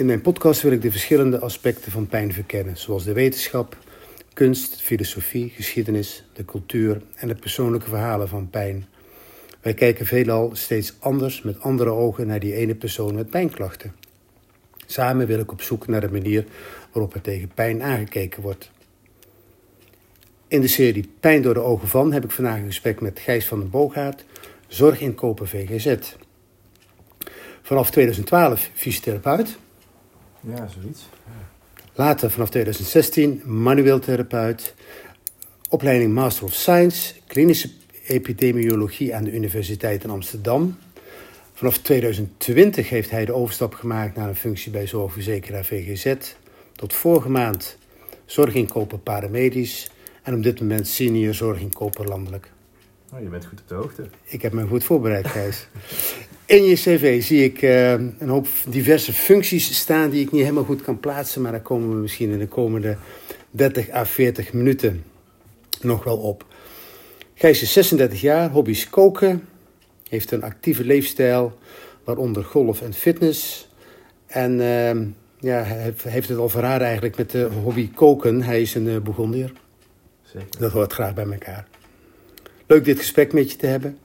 In mijn podcast wil ik de verschillende aspecten van pijn verkennen, zoals de wetenschap, kunst, filosofie, geschiedenis, de cultuur en de persoonlijke verhalen van pijn. Wij kijken veelal steeds anders met andere ogen naar die ene persoon met pijnklachten. Samen wil ik op zoek naar de manier waarop er tegen pijn aangekeken wordt. In de serie Pijn door de ogen van heb ik vandaag een gesprek met Gijs van den Boogaard, zorginkoper VGZ. Vanaf 2012 fysiotherapeut. Ja, zoiets. Later vanaf 2016 manueel therapeut. Opleiding Master of Science, klinische epidemiologie aan de Universiteit in Amsterdam. Vanaf 2020 heeft hij de overstap gemaakt naar een functie bij zorgverzekeraar VGZ. Tot vorige maand zorginkoper paramedisch en op dit moment senior zorginkoper landelijk. Oh, je bent goed op de hoogte. Ik heb me goed voorbereid, Gijs. In je cv zie ik uh, een hoop diverse functies staan die ik niet helemaal goed kan plaatsen, maar daar komen we misschien in de komende 30 à 40 minuten nog wel op. Gijs is 36 jaar, hobby's koken, heeft een actieve leefstijl, waaronder golf en fitness. En uh, ja, hij heeft het al verraden eigenlijk met de hobby koken. Hij is een uh. Zeker. Dat hoort graag bij elkaar. Leuk dit gesprek met je te hebben.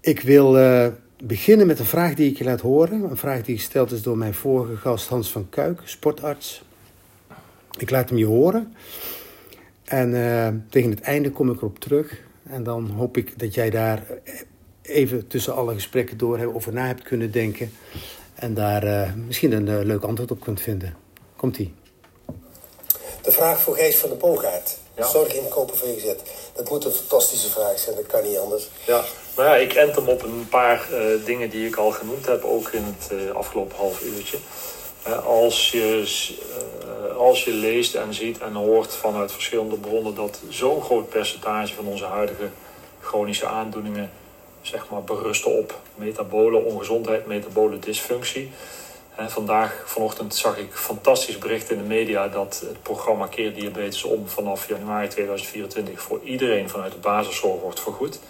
Ik wil uh, beginnen met een vraag die ik je laat horen. Een vraag die gesteld is door mijn vorige gast Hans van Kuik, sportarts. Ik laat hem je horen. En uh, tegen het einde kom ik erop terug. En dan hoop ik dat jij daar even tussen alle gesprekken door over na hebt kunnen denken. En daar uh, misschien een uh, leuk antwoord op kunt vinden. Komt-ie. De vraag voor Gijs van de Boogaard. Ja. Zorg in kopen VGZ. Dat moet een fantastische vraag zijn, dat kan niet anders. Ja, nou ja, ik ent hem op een paar uh, dingen die ik al genoemd heb, ook in het uh, afgelopen half uurtje. Uh, als, je, als je leest en ziet en hoort vanuit verschillende bronnen dat zo'n groot percentage van onze huidige chronische aandoeningen zeg maar, berusten op metabole ongezondheid, metabole dysfunctie. Vandaag, vanochtend, zag ik fantastisch bericht in de media dat het programma Keer Diabetes om vanaf januari 2024 voor iedereen vanuit de basiszorg wordt vergoed.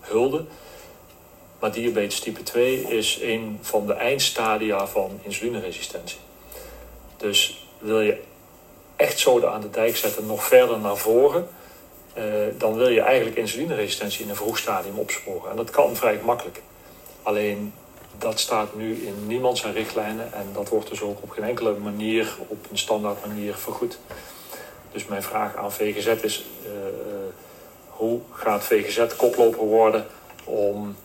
Hulde. Maar diabetes type 2 is een van de eindstadia van insulineresistentie. Dus wil je echt zoden aan de dijk zetten, nog verder naar voren, uh, dan wil je eigenlijk insulineresistentie in een vroeg stadium opsporen. En dat kan vrij makkelijk. Alleen dat staat nu in niemand zijn richtlijnen en dat wordt dus ook op geen enkele manier, op een standaard manier vergoed. Dus mijn vraag aan VGZ is, uh, hoe gaat VGZ koploper worden om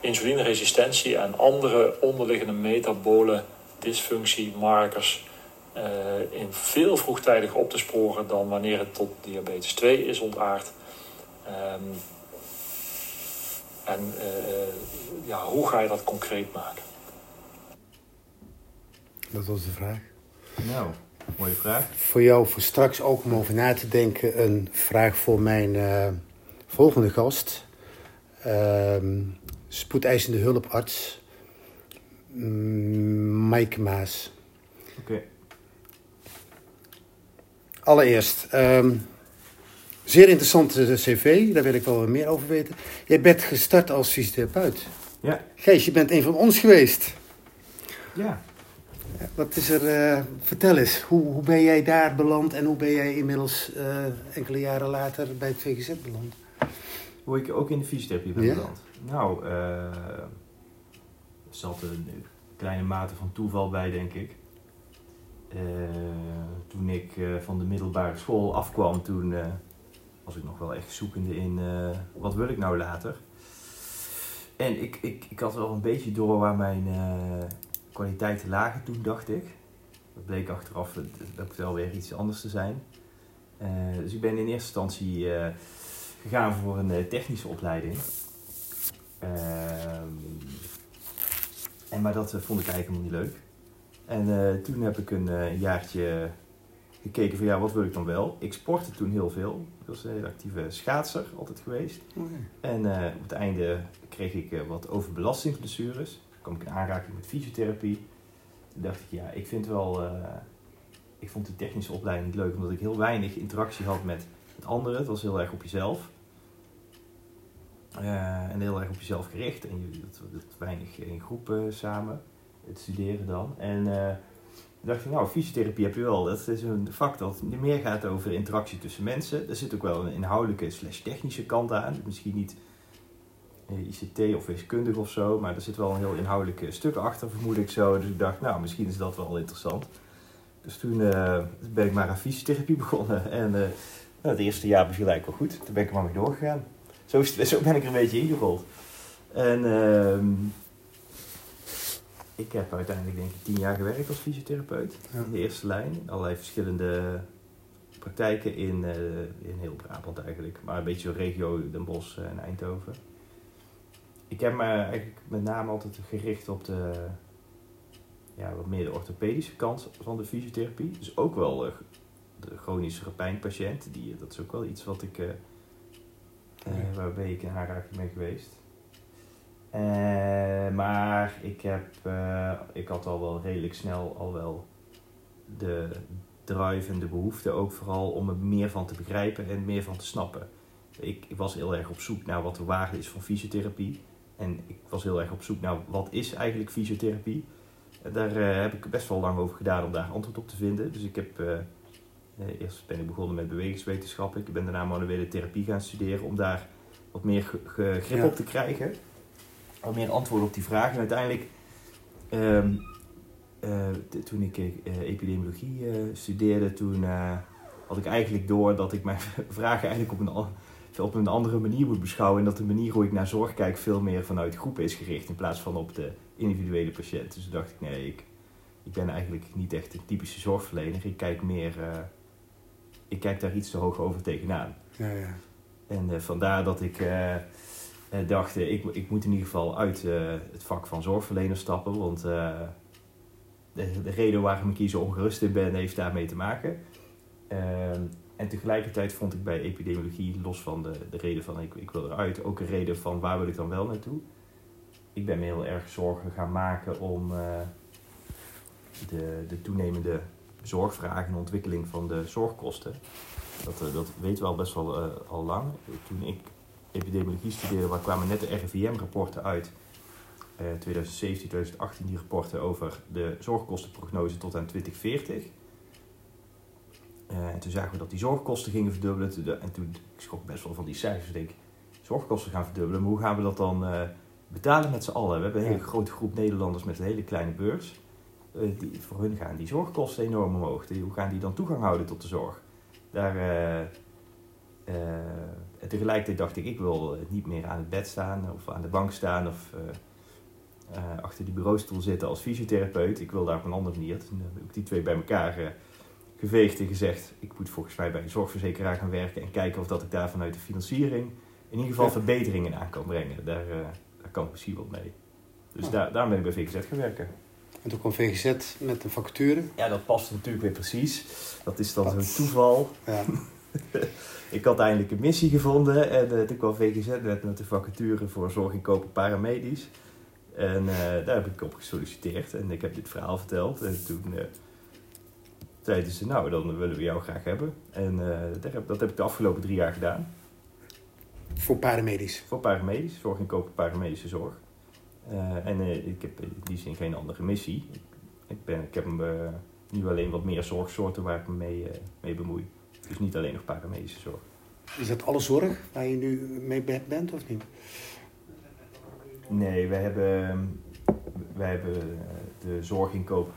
insulineresistentie en andere onderliggende metabole dysfunctiemarkers uh, in veel vroegtijdiger op te sporen dan wanneer het tot diabetes 2 is ontaard. Um, en uh, ja, hoe ga je dat concreet maken? Dat was de vraag. Nou, mooie vraag. Voor jou, voor straks ook om over na te denken, een vraag voor mijn uh, volgende gast. Uh, spoedeisende hulparts, Mike Maas. Oké. Okay. Allereerst, um, zeer interessante cv, daar wil ik wel wat meer over weten. Jij bent gestart als fysiotherapeut. Ja. Gijs, je bent een van ons geweest. Ja. Wat is er, uh, vertel eens, hoe, hoe ben jij daar beland en hoe ben jij inmiddels uh, enkele jaren later bij het VGZ beland? Hoe ik ook in de fysiotherapie ben Ja? beland? Nou, uh, er zat een kleine mate van toeval bij, denk ik. Uh, toen ik uh, van de middelbare school afkwam, toen uh, was ik nog wel echt zoekende in wat wil ik nou later. En ik, ik, ik had wel een beetje door waar mijn kwaliteiten lagen toen, dacht ik. Dat bleek achteraf het wel weer iets anders te zijn. dus ik ben in eerste instantie gegaan voor een technische opleiding. Ehm, en, maar dat vond ik eigenlijk helemaal niet leuk. En toen heb ik een jaartje gekeken van ja, wat wil ik dan wel? Ik sportte toen heel veel. Ik was een hele actieve schaatser altijd geweest. Okay. En uh, op het einde kreeg ik wat overbelastingsblessures. Toen kwam ik in aanraking met fysiotherapie. Toen dacht ik ja, ik vind wel... ik vond die technische opleiding niet leuk, omdat ik heel weinig interactie had met, met anderen. Het was heel erg op jezelf. en heel erg op jezelf gericht. En je, dat, dat weinig in groepen samen. het studeren dan. En uh, dacht ik, nou, fysiotherapie heb je wel. Dat is een vak dat meer gaat over interactie tussen mensen. Er zit ook wel een inhoudelijke slash technische kant aan. Misschien niet ICT of wiskundig of zo, maar er zit wel een heel inhoudelijk stuk achter, vermoed ik zo. Dus ik dacht, nou, misschien is dat wel interessant. Dus toen ben ik maar aan fysiotherapie begonnen. En nou, het eerste jaar beviel eigenlijk wel goed. Toen ben ik er maar mee doorgegaan. Zo, zo ben ik er een beetje ingerold. En uh, ik heb uiteindelijk denk ik tien jaar gewerkt als fysiotherapeut. In de eerste lijn. In allerlei verschillende praktijken in, uh, in heel Brabant eigenlijk. Maar een beetje regio Den Bosch en Eindhoven. Ik heb me eigenlijk met name altijd gericht op de, ja, wat meer de orthopedische kant van de fysiotherapie. Dus ook wel uh, de chronische pijnpatiënt. Die, dat is ook wel iets wat ik, uh, uh, waarbij ik in aanraking ben geweest. Uh, maar ik, heb, uh, ik had al wel redelijk snel al wel de drive en de behoefte ook vooral om er meer van te begrijpen en meer van te snappen. Ik, ik was heel erg op zoek naar wat de waarde is van fysiotherapie. En ik was heel erg op zoek naar wat is eigenlijk fysiotherapie. Daar uh, heb ik best wel lang over gedaan om daar antwoord op te vinden. Dus ik heb, eerst ben ik begonnen met bewegingswetenschappen. Ik ben daarna manuele therapie gaan studeren om daar wat meer grip ja. op te krijgen wat meer antwoorden op die vragen. En uiteindelijk, um, uh, toen ik uh, epidemiologie uh, studeerde, toen had ik eigenlijk door dat ik mijn vragen eigenlijk op een, op een andere manier moet beschouwen. En dat de manier hoe ik naar zorg kijk veel meer vanuit groepen is gericht in plaats van op de individuele patiënt. Dus toen dacht ik, nee, ik, ik ben eigenlijk niet echt een typische zorgverlener. Ik kijk meer, ik kijk daar iets te hoog over tegenaan. Ja, ja. En vandaar dat ik uh, dacht, ik, ik moet in ieder geval uit uh, het vak van zorgverlener stappen. Want uh, de, de, reden waarom ik hier zo ongerust in ben, heeft daarmee te maken. Ehm, en tegelijkertijd vond ik bij epidemiologie, los van de, de reden van ik, ik wil eruit, ook een reden van waar wil ik dan wel naartoe. Ik ben me heel erg zorgen gaan maken om de, de toenemende zorgvragen en ontwikkeling van de zorgkosten. Dat, dat weten we al best wel al lang. Toen ik epidemiologie studeerde, waar kwamen net de RIVM-rapporten uit. Uh, 2017, 2018 die rapporten over de zorgkostenprognose tot aan 2040. Uh, en toen zagen we dat die zorgkosten gingen verdubbelen. En toen, ik schrok best wel van die cijfers, denk ik, zorgkosten gaan verdubbelen. Maar hoe gaan we dat dan uh, betalen met z'n allen? We hebben een hele grote groep Nederlanders met een hele kleine beurs. Uh, die, voor hun gaan die zorgkosten enorm omhoog. hoe gaan die dan toegang houden tot de zorg? Daar, en tegelijkertijd dacht ik, ik wil niet meer aan het bed staan of aan de bank staan of uh, uh, achter die bureaustoel zitten als fysiotherapeut. Ik wil daar op een andere manier. Toen heb ik die twee bij elkaar geveegd en gezegd, ik moet volgens mij bij een zorgverzekeraar gaan werken en kijken of dat ik daar vanuit de financiering in ieder geval ja. verbeteringen aan kan brengen. Daar, daar kan ik misschien wat mee. Dus ja. daar, daarom ben ik bij VGZ gaan werken. En toen kwam VGZ met de vacature. Ja, dat past natuurlijk weer precies. Dat is dan zo'n toeval. Ja. ik had eindelijk een missie gevonden en uh, toen kwam VGZ net met de vacature voor zorg en kopen paramedisch. En uh, daar heb ik op gesolliciteerd en ik heb dit verhaal verteld. En toen uh, zeiden ze, nou dan willen we jou graag hebben. En dat heb, dat heb ik de afgelopen drie jaar gedaan. Voor paramedisch? Voor paramedisch, zorg en kopen paramedische zorg. en ik heb in die zin geen andere missie. Ik, ben, ik heb nu alleen wat meer zorgsoorten waar ik me mee, mee bemoei. Dus niet alleen nog paramedische zorg. Is dat alle zorg waar je nu mee bent of niet? Nee, wij hebben, wij hebben de zorginkoop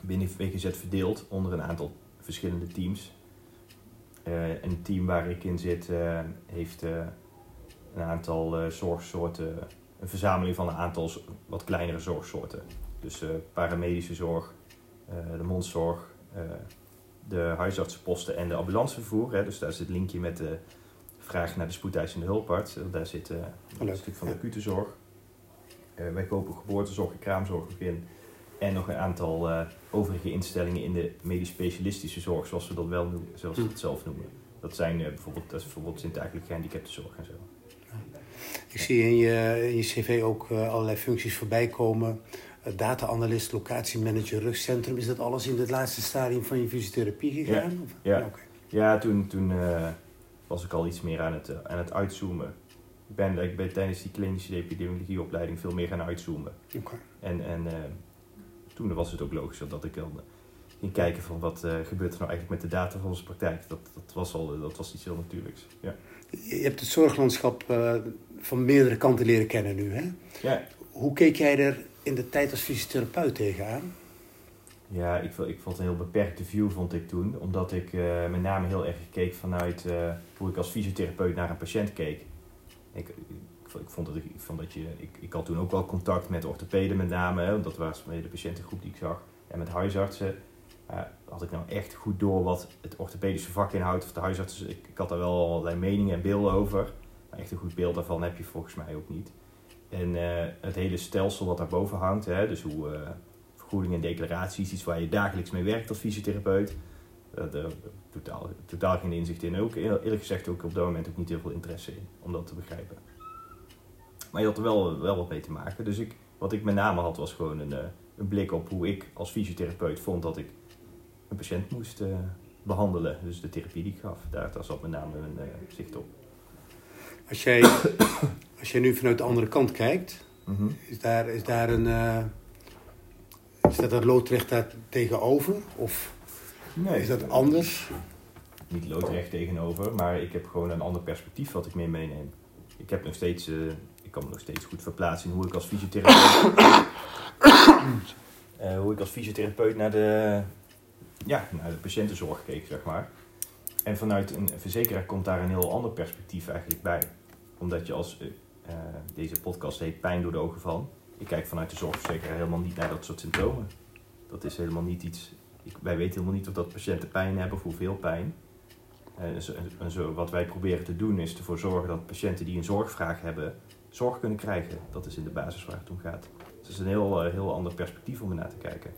binnen VGZ verdeeld onder een aantal verschillende teams. Uh, een team waar ik in zit uh, heeft uh, een aantal zorgsoorten, een verzameling van een aantal wat kleinere zorgsoorten. Dus paramedische zorg, de mondzorg, de huisartsenposten en de ambulancevervoer. Hè, dus daar zit het linkje met de vraag naar de spoedeisende hulparts. Daar zit uh, een stuk van de acute zorg. Uh, wij kopen geboortezorg en kraamzorg nog in. En nog een aantal uh, overige instellingen in de medisch specialistische zorg, zoals we dat wel noemen, zoals we het zelf noemen. Dat zijn bijvoorbeeld, dat is bijvoorbeeld eigenlijk gehandicaptenzorg en zo. Ik zie in je, in je cv ook allerlei functies voorbij komen data-analyst, locatiemanager, rugcentrum. Is dat alles in het laatste stadium van je fysiotherapie gegaan? Ja, ja. Okay. ja toen, toen uh, was ik al iets meer aan het, uh, aan het uitzoomen. Ik ben, ik ben tijdens die klinische epidemiologieopleiding veel meer gaan uitzoomen. Okay. En, en uh, toen was het ook logisch dat ik dan ging kijken van wat gebeurt er nou eigenlijk met de data van onze praktijk. Dat, dat, was, al, dat was iets heel natuurlijks. Ja. Je hebt het zorglandschap van meerdere kanten leren kennen nu. Hè? Ja. Hoe keek jij er in de tijd als fysiotherapeut tegenaan? Ja, ik, ik vond een heel beperkte view vond ik toen. Omdat ik uh, met name heel erg keek vanuit uh, hoe ik als fysiotherapeut naar een patiënt keek. Ik, ik, vond dat, ik, vond dat je, ik, ik had toen ook wel contact met orthopeden met name. Hè, dat was de patiëntengroep die ik zag. En met huisartsen uh, had ik nou echt goed door wat het orthopedische vak inhoudt. Of de huisartsen, ik, ik had daar wel allerlei meningen en beelden over. Maar echt een goed beeld daarvan heb je volgens mij ook niet. En het hele stelsel wat daarboven hangt, hè, dus hoe vergoedingen en declaraties, iets waar je dagelijks mee werkt als fysiotherapeut. Uh, daar totaal, totaal geen inzicht in. Ook eerlijk gezegd ook op dat moment ook niet heel veel interesse in om dat te begrijpen. Maar je had er wel, wel wat mee te maken. Dus ik, wat ik met name had was gewoon een, eh, een blik op hoe ik als fysiotherapeut vond dat ik een patiënt moest behandelen. Dus de therapie die ik gaf, daar, daar zat met name een zicht op. Als jij, als jij nu vanuit de andere kant kijkt, mm -hmm. is, daar, is daar een Staat dat loodrecht daar tegenover? Of nee, is dat anders? Niet loodrecht tegenover, maar ik heb gewoon een ander perspectief wat ik mee meeneem. Ik heb nog steeds, uh, ik kan me nog steeds goed verplaatsen in hoe ik als fysiotherapeut, uh, hoe ik als fysiotherapeut naar de, ja, naar de patiëntenzorg keek, zeg maar. En vanuit een verzekeraar komt daar een heel ander perspectief eigenlijk bij. Omdat je als, uh, deze podcast heet Pijn door de ogen van ik kijk vanuit de zorgverzekeraar helemaal niet naar dat soort symptomen. Dat is helemaal niet iets. Ik, wij weten helemaal niet of dat patiënten pijn hebben of hoeveel pijn. En zo, en zo, wat wij proberen te doen is ervoor zorgen dat patiënten die een zorgvraag hebben, zorg kunnen krijgen. Dat is in de basis waar het om gaat. Dus het is een heel, eh, heel ander perspectief om ernaar te kijken.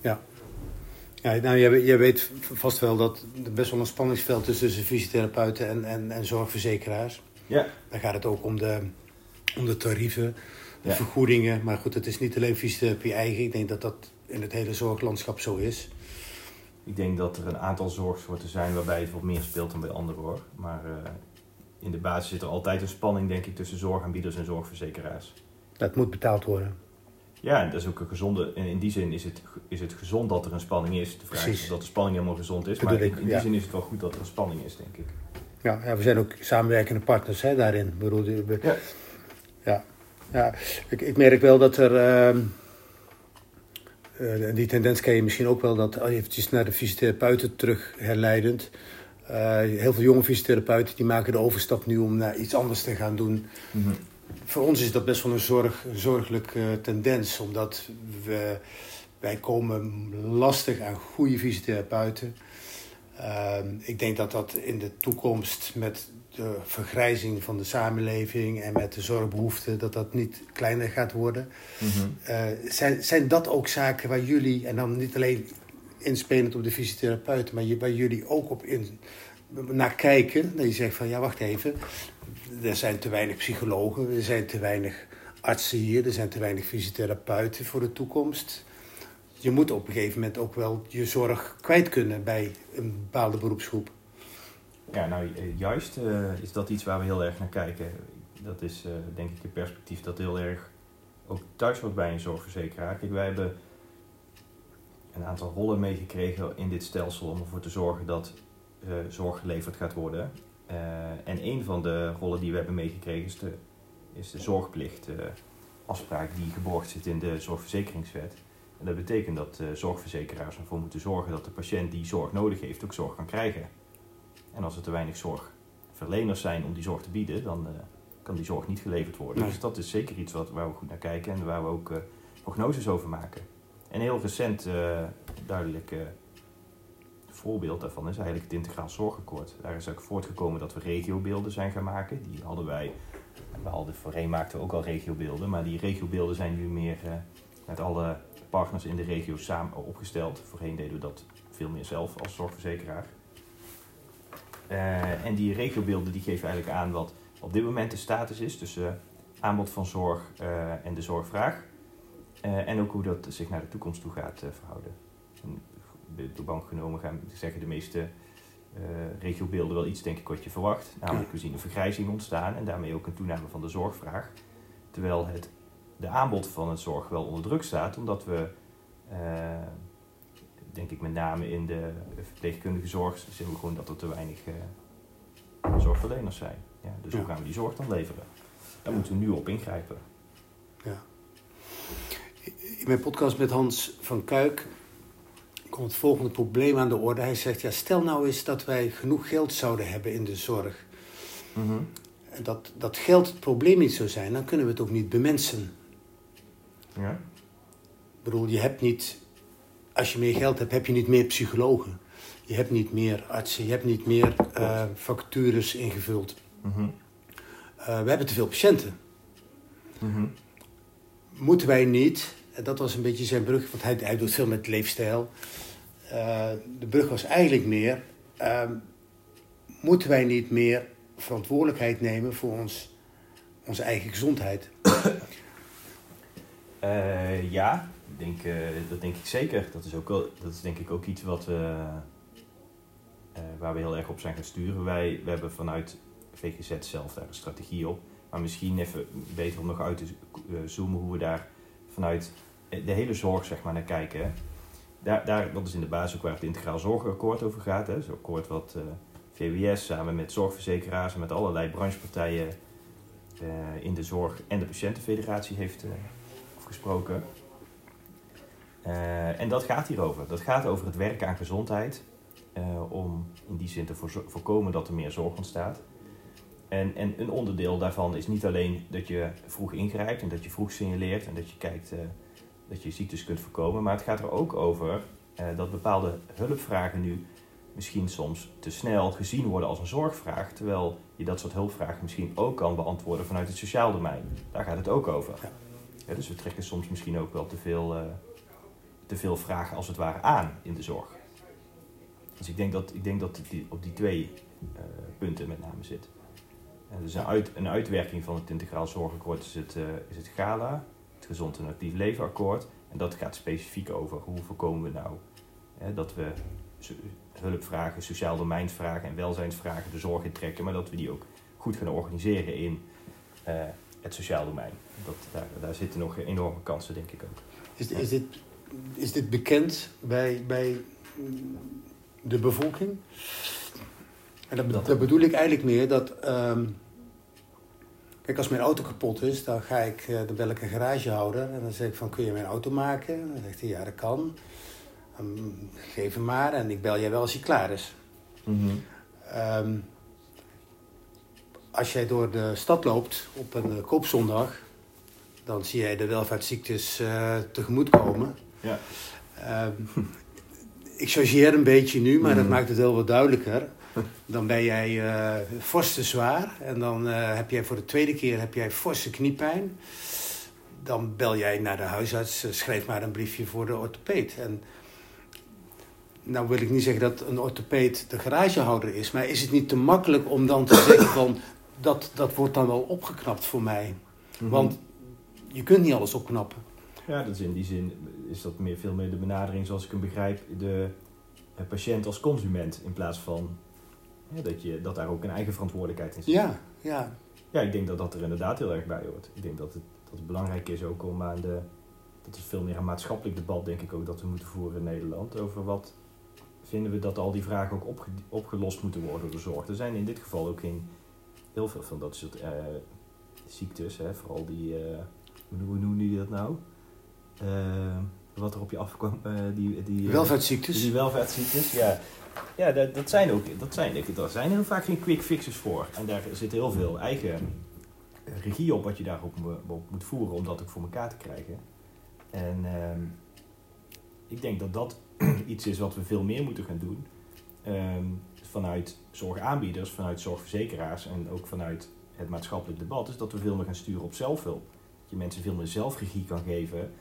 Ja. Ja, nou, jij, jij weet vast wel dat er best wel een spanningsveld is tussen fysiotherapeuten en, en, en zorgverzekeraars. Ja. Dan gaat het ook om de, om de tarieven vergoedingen. Maar goed, het is niet alleen fysiotherapie eigen. Ik denk dat dat in het hele zorglandschap zo is. Ik denk dat er een aantal zorgsoorten zijn waarbij het wat meer speelt dan bij anderen hoor. Maar uh, in de basis zit er altijd een spanning denk ik tussen zorgaanbieders en zorgverzekeraars. Dat moet betaald worden. Ja, en dat is ook een gezonde. En in die zin is het, is het gezond dat er een spanning is. De vraag Precies. is of dat de spanning helemaal gezond is. maar in, die zin is het wel goed dat er een spanning is, denk ik. Ja, ja we zijn ook samenwerkende partners hè, daarin. Bedoel, ja. ja. Ja, ik, ik merk wel dat er. Uh, uh, die tendens ken je misschien ook wel, dat eventjes naar de fysiotherapeuten terug herleidend. Uh, heel veel jonge fysiotherapeuten die maken de overstap nu om naar iets anders te gaan doen. Mm -hmm. Voor ons is dat best wel een, zorg, een zorgelijke tendens, omdat we, wij komen lastig aan goede fysiotherapeuten. Ehm, ik denk dat dat in de toekomst met de vergrijzing van de samenleving en met de zorgbehoeften, dat dat niet kleiner gaat worden. Mm zijn, zijn dat ook zaken waar jullie, en dan niet alleen inspelend op de fysiotherapeuten, maar waar jullie ook op in, naar kijken? Dat je zegt van ja, wacht even, er zijn te weinig psychologen, er zijn te weinig artsen hier, er zijn te weinig fysiotherapeuten voor de toekomst. Je moet op een gegeven moment ook wel je zorg kwijt kunnen bij een bepaalde beroepsgroep. Ja, nou eh, juist uh, is dat iets waar we heel erg naar kijken. Dat is uh, denk ik een perspectief dat heel erg ook thuis wordt bij een zorgverzekeraar. Wij hebben een aantal rollen meegekregen in dit stelsel om ervoor te zorgen dat zorg geleverd gaat worden. en een van de rollen die we hebben meegekregen is de, is de zorgplicht afspraak die geborgd zit in de zorgverzekeringswet. En dat betekent dat zorgverzekeraars ervoor moeten zorgen dat de patiënt die zorg nodig heeft ook zorg kan krijgen. En als er te weinig zorgverleners zijn om die zorg te bieden, dan kan die zorg niet geleverd worden. Dus dat is zeker iets wat, waar we goed naar kijken en waar we ook uh, prognoses over maken. En heel recent uh, duidelijk voorbeeld daarvan is eigenlijk het Integraal Zorgakkoord. Daar is ook voortgekomen dat we regiobeelden zijn gaan maken. Die hadden wij, we hadden voorheen maakten we ook al regiobeelden, maar die regiobeelden zijn nu meer met alle partners in de regio samen opgesteld. Voorheen deden we dat veel meer zelf als zorgverzekeraar. Uh, en die regiobeelden die geven eigenlijk aan wat op dit moment de status is tussen aanbod van zorg en de zorgvraag. En ook hoe dat zich naar de toekomst toe gaat verhouden. En door bank genomen gaan zeggen de meeste regiobeelden wel iets, denk ik, wat je verwacht. Namelijk, we zien een vergrijzing ontstaan en daarmee ook een toename van de zorgvraag. Terwijl het de aanbod van het zorg wel onder druk staat, omdat we, eh, denk ik met name in de verpleegkundige zorg, zien we gewoon dat er te weinig eh, zorgverleners zijn. Ja, dus hoe Ja. gaan we die zorg dan leveren? Daar moeten we nu op ingrijpen. In mijn podcast met Hans van Kuik komt het volgende probleem aan de orde. Hij zegt, ja, stel nou eens dat wij genoeg geld zouden hebben in de zorg. En dat, dat geld het probleem niet zou zijn, dan kunnen we het ook niet bemensen. Ja? Ik bedoel, je hebt niet, als je meer geld hebt, heb je niet meer psychologen. Je hebt niet meer artsen, je hebt niet meer eh, vacatures ingevuld. Mhm. Eh, we hebben te veel patiënten. Mhm. Moeten wij niet, en dat was een beetje zijn brug, want hij, hij doet veel met leefstijl. Eh, de brug was eigenlijk meer, ehm, moeten wij niet meer verantwoordelijkheid nemen voor ons, onze eigen gezondheid? Eh, ja, denk, eh, dat denk ik zeker. Dat is, ook wel, dat is denk ik ook iets wat we, waar we heel erg op zijn gaan sturen. Wij we hebben vanuit VGZ zelf daar een strategie op. Maar misschien even beter om nog uit te zoomen hoe we daar vanuit de hele zorg zeg maar, naar kijken. Daar, dat is in de basis ook waar het integraal zorgakkoord over gaat. Hè. Zo'n akkoord wat eh, VWS samen met zorgverzekeraars en met allerlei branchepartijen eh, in de zorg en de patiëntenfederatie heeft eh, afgesproken. En dat gaat hierover. Dat gaat over het werken aan gezondheid. om in die zin te voorkomen dat er meer zorg ontstaat. En, en een onderdeel daarvan is niet alleen dat je vroeg ingrijpt en dat je vroeg signaleert en dat je kijkt dat je ziektes kunt voorkomen. Maar het gaat er ook over eh, dat bepaalde hulpvragen nu misschien soms te snel gezien worden als een zorgvraag. Terwijl je dat soort hulpvragen misschien ook kan beantwoorden vanuit het sociaal domein. Daar gaat het ook over. Ja. Dus we trekken soms misschien ook wel te veel, eh, te veel vragen als het ware aan in de zorg. Dus ik denk dat, ik denk dat het die, op die twee eh, punten met name zit. En dus een, uit, een uitwerking van het integraal zorgakkoord is het, is het GALA, het Gezond en Actief Leven Akkoord. En dat gaat specifiek over hoe voorkomen we nou hè, dat we hulpvragen, sociaal domeinsvragen en welzijnsvragen de zorg intrekken, maar dat we die ook goed gaan organiseren in eh, het sociaal domein. Dat, daar, daar zitten nog enorme kansen, denk ik ook. Is, is, dit, is dit bekend bij, bij de bevolking? En dat, Dat- dat bedoel ik eigenlijk meer dat. ehm, kijk, als mijn auto kapot is, dan, ga ik, eh, dan bel ik een garagehouder en dan zeg ik van kun je mijn auto maken? En dan zegt hij ja, dat kan. Geef hem maar en ik bel jij wel als hij klaar is. Ehm, als jij door de stad loopt op een eh, koopzondag, dan zie jij de welvaartsziektes eh tegemoetkomen. Ja. Ehm, ik chargeer een beetje nu, maar dat Mhm. maakt het wel wat duidelijker. Dan ben jij fors te zwaar en dan eh, heb jij voor de tweede keer heb jij forse kniepijn. Dan bel jij naar de huisarts, eh, schrijf maar een briefje voor de orthopeed. En nou wil ik niet zeggen dat een orthopeed de garagehouder is, maar is het niet te makkelijk om dan te zeggen van dat, dat wordt dan wel opgeknapt voor mij? Mhm. Want je kunt niet alles opknappen. Ja, dat is in die zin is dat meer, veel meer de benadering zoals ik hem begrijp, de patiënt als consument in plaats van ja, dat, je, dat daar ook een eigen verantwoordelijkheid in zit. Ja, ja. Ja, ik denk dat dat er inderdaad heel erg bij hoort. Ik denk dat het, dat het belangrijk is ook om aan de... Dat is veel meer een maatschappelijk debat, denk ik ook, dat we moeten voeren in Nederland. Over wat vinden we dat al die vragen ook opge- opgelost moeten worden door de zorg. Er zijn in dit geval ook geen, heel veel van dat soort eh, ziektes, hè, vooral die... eh, hoe, hoe noemen die dat nou? Eh, wat er op je afkwam, eh, die... die eh, Welvaartsziektes. die welvaartsziektes, ja. Ja, dat, dat zijn ook, dat zijn, daar zijn heel vaak geen quick fixes voor. En daar zit heel veel eigen regie op wat je daarop op moet voeren om dat ook voor elkaar te krijgen. En ehm, ik denk dat dat iets is wat we veel meer moeten gaan doen. Ehm, vanuit zorgaanbieders, vanuit zorgverzekeraars en ook vanuit het maatschappelijk debat. Is dat we veel meer gaan sturen op zelfhulp. Dat je mensen veel meer zelfregie kan geven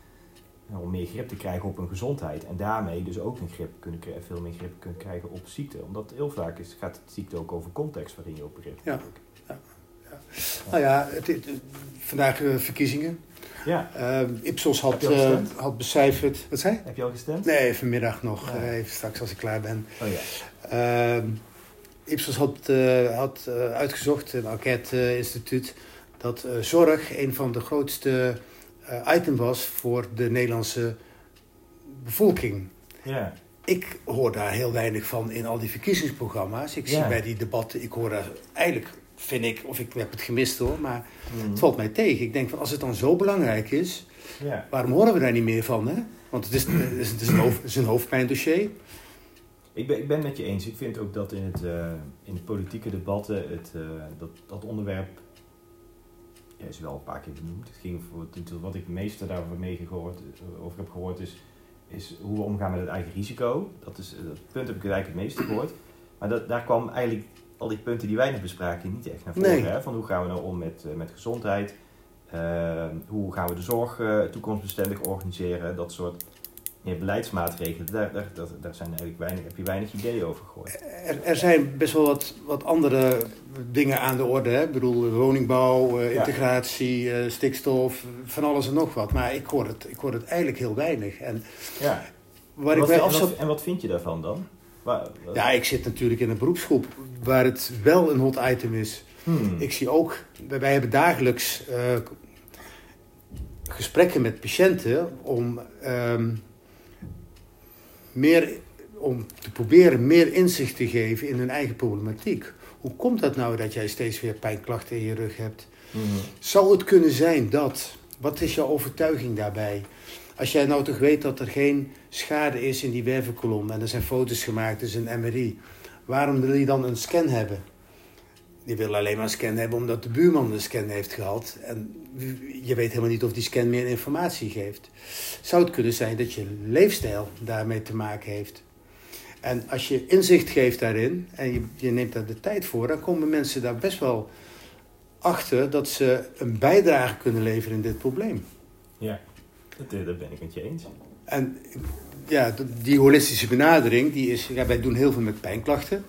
om meer grip te krijgen op hun gezondheid. En daarmee dus ook een grip kunnen, kri- veel meer grip kunnen krijgen op ziekte. Omdat heel vaak is, gaat het ziekte ook over context waarin je opereert. Ja. Nou ja, het, het- vandaag eh, verkiezingen. Ja, Eh, Ipsos had, eh, had becijferd. Wat zei heb je al gestemd? Nee, vanmiddag nog. Ja. eh, even straks als ik klaar ben. Oh ja. Ehm, Ipsos had, eh, had eh, uitgezocht, een enquête-instituut, dat eh, zorg een van de grootste eh, item was voor de Nederlandse bevolking. Ja. Ik hoor daar heel weinig van in al die verkiezingsprogramma's. Ik zie bij die debatten, ik hoor daar eigenlijk, vind ik, of ik heb het gemist hoor, maar Mhm. het valt mij tegen. Ik denk van als het dan zo belangrijk is, ja. waarom horen we daar niet meer van? Hè? Want het is, het is, het is een, hoofd, het is een hoofdpijndossier. Ik ben, ik ben het met je eens. Ik vind ook dat in, het, eh, in de politieke debatten het, eh, dat, dat onderwerp ja, is wel een paar keer benoemd. Het ging voor, het- wat ik het meeste daarover mee gehoord, eh, over heb gehoord is, is hoe we omgaan met het eigen risico. Dat, is, eh, dat punt heb ik eigenlijk het meeste gehoord. Maar dat, daar kwam eigenlijk al die punten die wij net bespraken niet echt naar voren. Nee. Hè? Van hoe gaan we nou om met, eh, met gezondheid? Eh, hoe gaan we de zorg toekomstbestendig organiseren? Dat soort meer beleidsmaatregelen. Daar, daar, daar, zijn eigenlijk weinig, heb je weinig ideeën over gehoord. Er, er zijn best wel wat, wat andere dingen aan de orde. Hè? Ik bedoel, woningbouw, eh, Ja. integratie, eh, stikstof, van alles en nog wat. Maar ik hoor het, ik hoor het eigenlijk heel weinig. En Ja. waar en, ik wat, mij en, wat, en wat vind je daarvan dan? Waar, wat- Ja, ik zit natuurlijk in een beroepsgroep waar het wel een hot item is. Hmm. Ik zie ook, wij, wij hebben dagelijks eh, gesprekken met patiënten om, ehm, meer, om te proberen meer inzicht te geven in hun eigen problematiek. Hoe komt dat nou dat jij steeds weer pijnklachten in je rug hebt? Mhm. Zou het kunnen zijn dat, wat is jouw overtuiging daarbij? Als jij nou toch weet dat er geen schade is in die wervelkolom en er zijn foto's gemaakt, dus een MRI, waarom wil je dan een scan hebben? Die wil alleen maar een scan hebben omdat de buurman een scan heeft gehad. En je weet helemaal niet of die scan meer informatie geeft. Zou het kunnen zijn dat je leefstijl daarmee te maken heeft? En als je inzicht geeft daarin en je, je neemt daar de tijd voor, dan komen mensen daar best wel achter dat ze een bijdrage kunnen leveren in dit probleem. Ja, dat, eh, dat ben ik met je eens. En ja, die holistische benadering, die is, ja, wij doen heel veel met pijnklachten.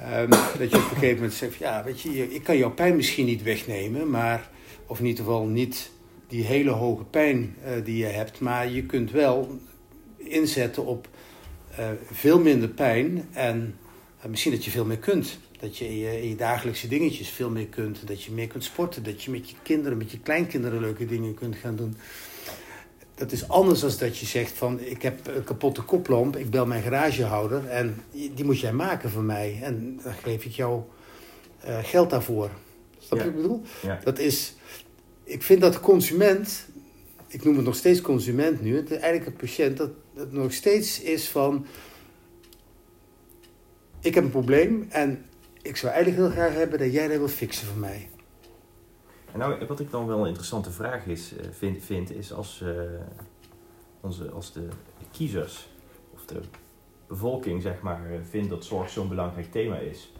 Ehm, dat je op een gegeven moment zegt, ja, weet je, ik kan jouw pijn misschien niet wegnemen, maar, of in ieder geval niet die hele hoge pijn eh, die je hebt, maar je kunt wel inzetten op eh, veel minder pijn en eh, misschien dat je veel meer kunt. Dat je je, in je dagelijkse dingetjes veel meer kunt, dat je meer kunt sporten, dat je met je kinderen, met je kleinkinderen leuke dingen kunt gaan doen. Dat is anders dan dat je zegt van ik heb een kapotte koplamp, ik bel mijn garagehouder en die moet jij maken voor mij. En dan geef ik jou eh, geld daarvoor. Snap je Ja. wat ik bedoel? Ja. Dat is, ik vind dat de consument, ik noem het nog steeds consument nu, het is eigenlijk een patiënt, dat het nog steeds is van ik heb een probleem en ik zou eigenlijk heel graag hebben dat jij dat wil fixen voor mij. En nou, wat ik dan wel een interessante vraag is, eh, vind, vind, is als, eh, onze, als de kiezers of de bevolking zeg maar, eh, vindt dat zorg zo'n belangrijk thema is.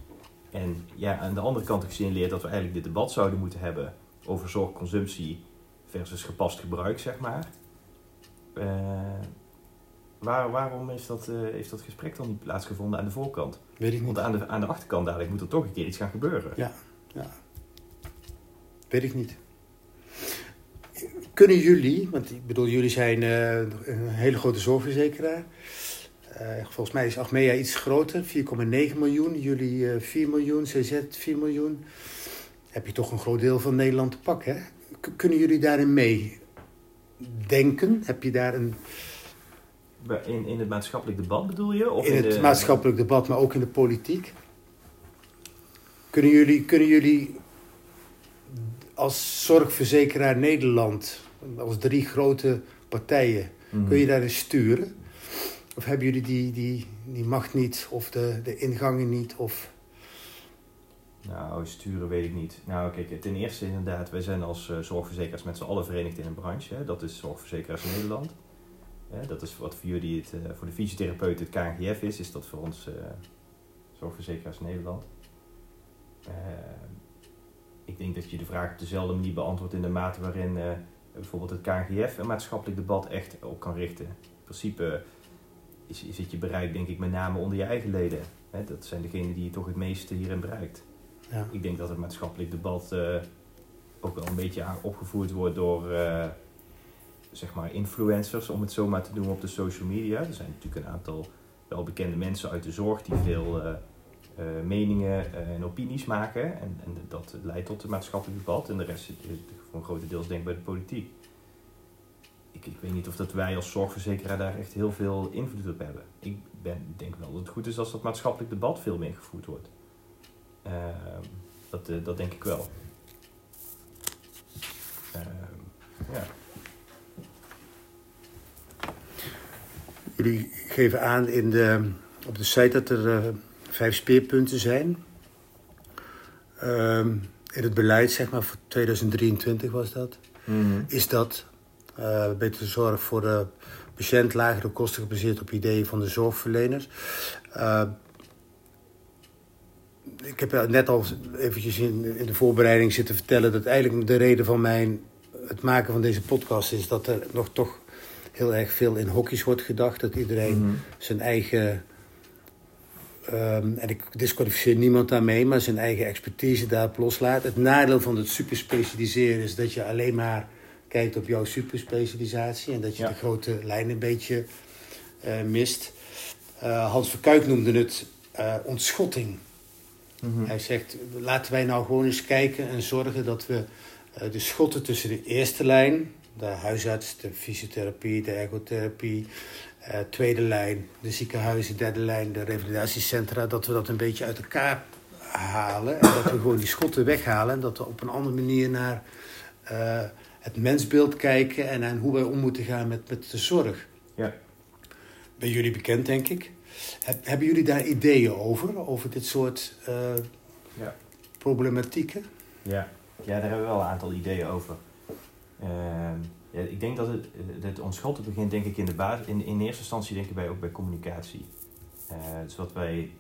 En ja, aan de andere kant ook signaleert dat we eigenlijk dit debat zouden moeten hebben over zorgconsumptie versus gepast gebruik, zeg maar. Waar, waarom is dat, eh, heeft dat gesprek dan niet plaatsgevonden aan de voorkant? Weet ik niet. Want aan de, aan de achterkant dadelijk moet er toch een keer iets gaan gebeuren. Ja. Weet ik niet. Kunnen jullie, want ik bedoel, jullie zijn eh, een hele grote zorgverzekeraar. Eh, volgens mij is Achmea iets groter, 4,9 miljoen. Jullie eh 4 miljoen, CZ 4 miljoen. Heb je toch een groot deel van Nederland te pakken. Hè? Kunnen jullie daarin mee denken? Heb je daar een, In, in het maatschappelijk debat bedoel je? Of in het de- maatschappelijk debat, maar ook in de politiek? Kunnen jullie, kunnen jullie als zorgverzekeraar Nederland, als drie grote partijen, Mhm. kun je daarin sturen? Of hebben jullie die, die, die macht niet, of de, de ingangen niet? Of... Nou, sturen weet ik niet. Nou, kijk, ten eerste inderdaad, wij zijn als eh, zorgverzekeraars met z'n allen verenigd in een branche. Hè. Dat is Zorgverzekeraars Nederland. Dat is wat voor jullie het, eh, voor de fysiotherapeuten het KNGF is, is dat voor ons eh, Zorgverzekeraars Nederland. Ik denk dat je de vraag op dezelfde manier beantwoordt in de mate waarin eh, bijvoorbeeld het KNGF een maatschappelijk debat echt op kan richten. In principe is, is het je bereik denk ik met name onder je eigen leden. Hè. Dat zijn degenen die je toch het meeste hierin bereikt. Ja. Ik denk dat het maatschappelijk debat eh, ook wel een beetje opgevoerd wordt door eh, zeg maar influencers, om het zo maar te noemen, op de social media. Er zijn natuurlijk een aantal wel bekende mensen uit de zorg die veel meningen eh, en opinies maken. En, en dat leidt tot een maatschappelijk debat. En de rest zit eh, voor een grote deels denk bij de politiek. ik, ik weet niet of dat wij als zorgverzekeraar daar echt heel veel invloed op hebben. Ik ben, denk wel dat het goed is als dat maatschappelijk debat veel meer gevoerd wordt. Ehm, dat, eh, dat denk ik wel. Ehm, ja. Jullie geven aan in de, op de site dat er eh, vijf speerpunten zijn. Ehm, in het beleid, zeg maar, voor 2023 was dat. Is dat eh, betere zorg voor de patiënt, lagere kosten gebaseerd op ideeën van de zorgverleners? Eh, ik heb net al eventjes in, in de voorbereiding zitten vertellen dat eigenlijk de reden van mijn, het maken van deze podcast is dat er nog toch heel erg veel in hokjes wordt gedacht. Dat iedereen Mhm. zijn eigen, ehm, en ik disqualificeer niemand daarmee, maar zijn eigen expertise daarop loslaat. Het nadeel van het superspecialiseren is dat je alleen maar kijkt op jouw superspecialisatie en dat je Ja. de grote lijnen een beetje eh, mist. Eh, Hans Verkuik noemde het eh, ontschotting. Mhm. Hij zegt, laten wij nou gewoon eens kijken en zorgen dat we de schotten tussen de eerste lijn, de huisarts, de fysiotherapie, de ergotherapie, eh, tweede lijn, de ziekenhuizen, derde lijn, de revalidatiecentra, dat we dat een beetje uit elkaar halen. En dat we gewoon die schotten weghalen en dat we op een andere manier naar eh, het mensbeeld kijken en aan hoe wij om moeten gaan met, met de zorg. Ja. Bij jullie bekend, denk ik. Heb- hebben jullie daar ideeën over, over dit soort eh, Ja. problematieken? Ja. ja, daar hebben we wel een aantal ideeën over. Ehm, ja, ik denk dat het, het ontschotten begint denk ik in de basis, in, in eerste instantie denk ik bij, ook bij communicatie. Eh dus wat wij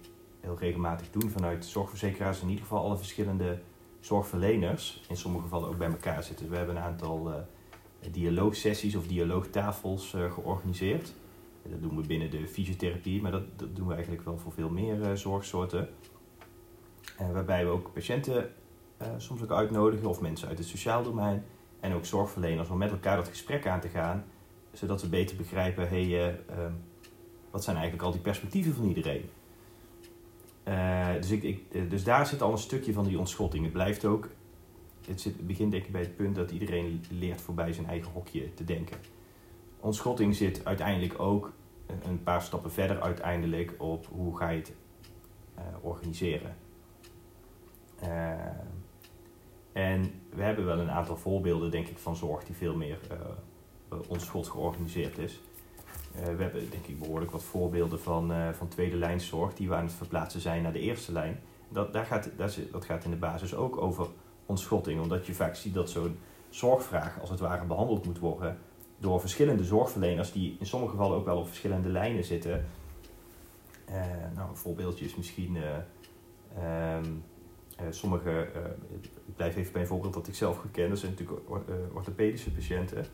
heel regelmatig doen vanuit zorgverzekeraars, in ieder geval alle verschillende zorgverleners, in sommige gevallen ook bij elkaar zitten. We hebben een aantal eh, dialoogsessies of dialoogtafels eh, georganiseerd. Dat doen we binnen de fysiotherapie, maar dat, dat doen we eigenlijk wel voor veel meer eh, zorgsoorten. Eh, waarbij we ook patiënten eh, soms ook uitnodigen of mensen uit het sociaal domein en ook zorgverleners om met elkaar dat gesprek aan te gaan, zodat we beter begrijpen, hey, eh, ehm, wat zijn eigenlijk al die perspectieven van iedereen? Eh, dus, ik, eh, dus daar zit al een stukje van die ontschotting. Het blijft ook, het, zit, het begint denk ik bij het punt dat iedereen leert voorbij zijn eigen hokje te denken. Ontschotting zit uiteindelijk ook een- paar stappen verder uiteindelijk op hoe ga je het organiseren. En we hebben wel een aantal voorbeelden, denk ik, van zorg die veel meer onschot georganiseerd is. Eh, we hebben, denk ik, behoorlijk wat voorbeelden van, eh, van tweede lijnszorg die we aan het verplaatsen zijn naar de eerste lijn. Dat, daar gaat, daar dat gaat in de basis ook over ontschotting, omdat je vaak ziet dat zo'n zorgvraag als het ware behandeld moet worden door verschillende zorgverleners die in sommige gevallen ook wel op verschillende lijnen zitten. Nou, een voorbeeldje is misschien eh, ehm, eh, sommige, ik blijf even bij een voorbeeld dat ik zelf goed ken, dat zijn natuurlijk eh, orthopedische patiënten.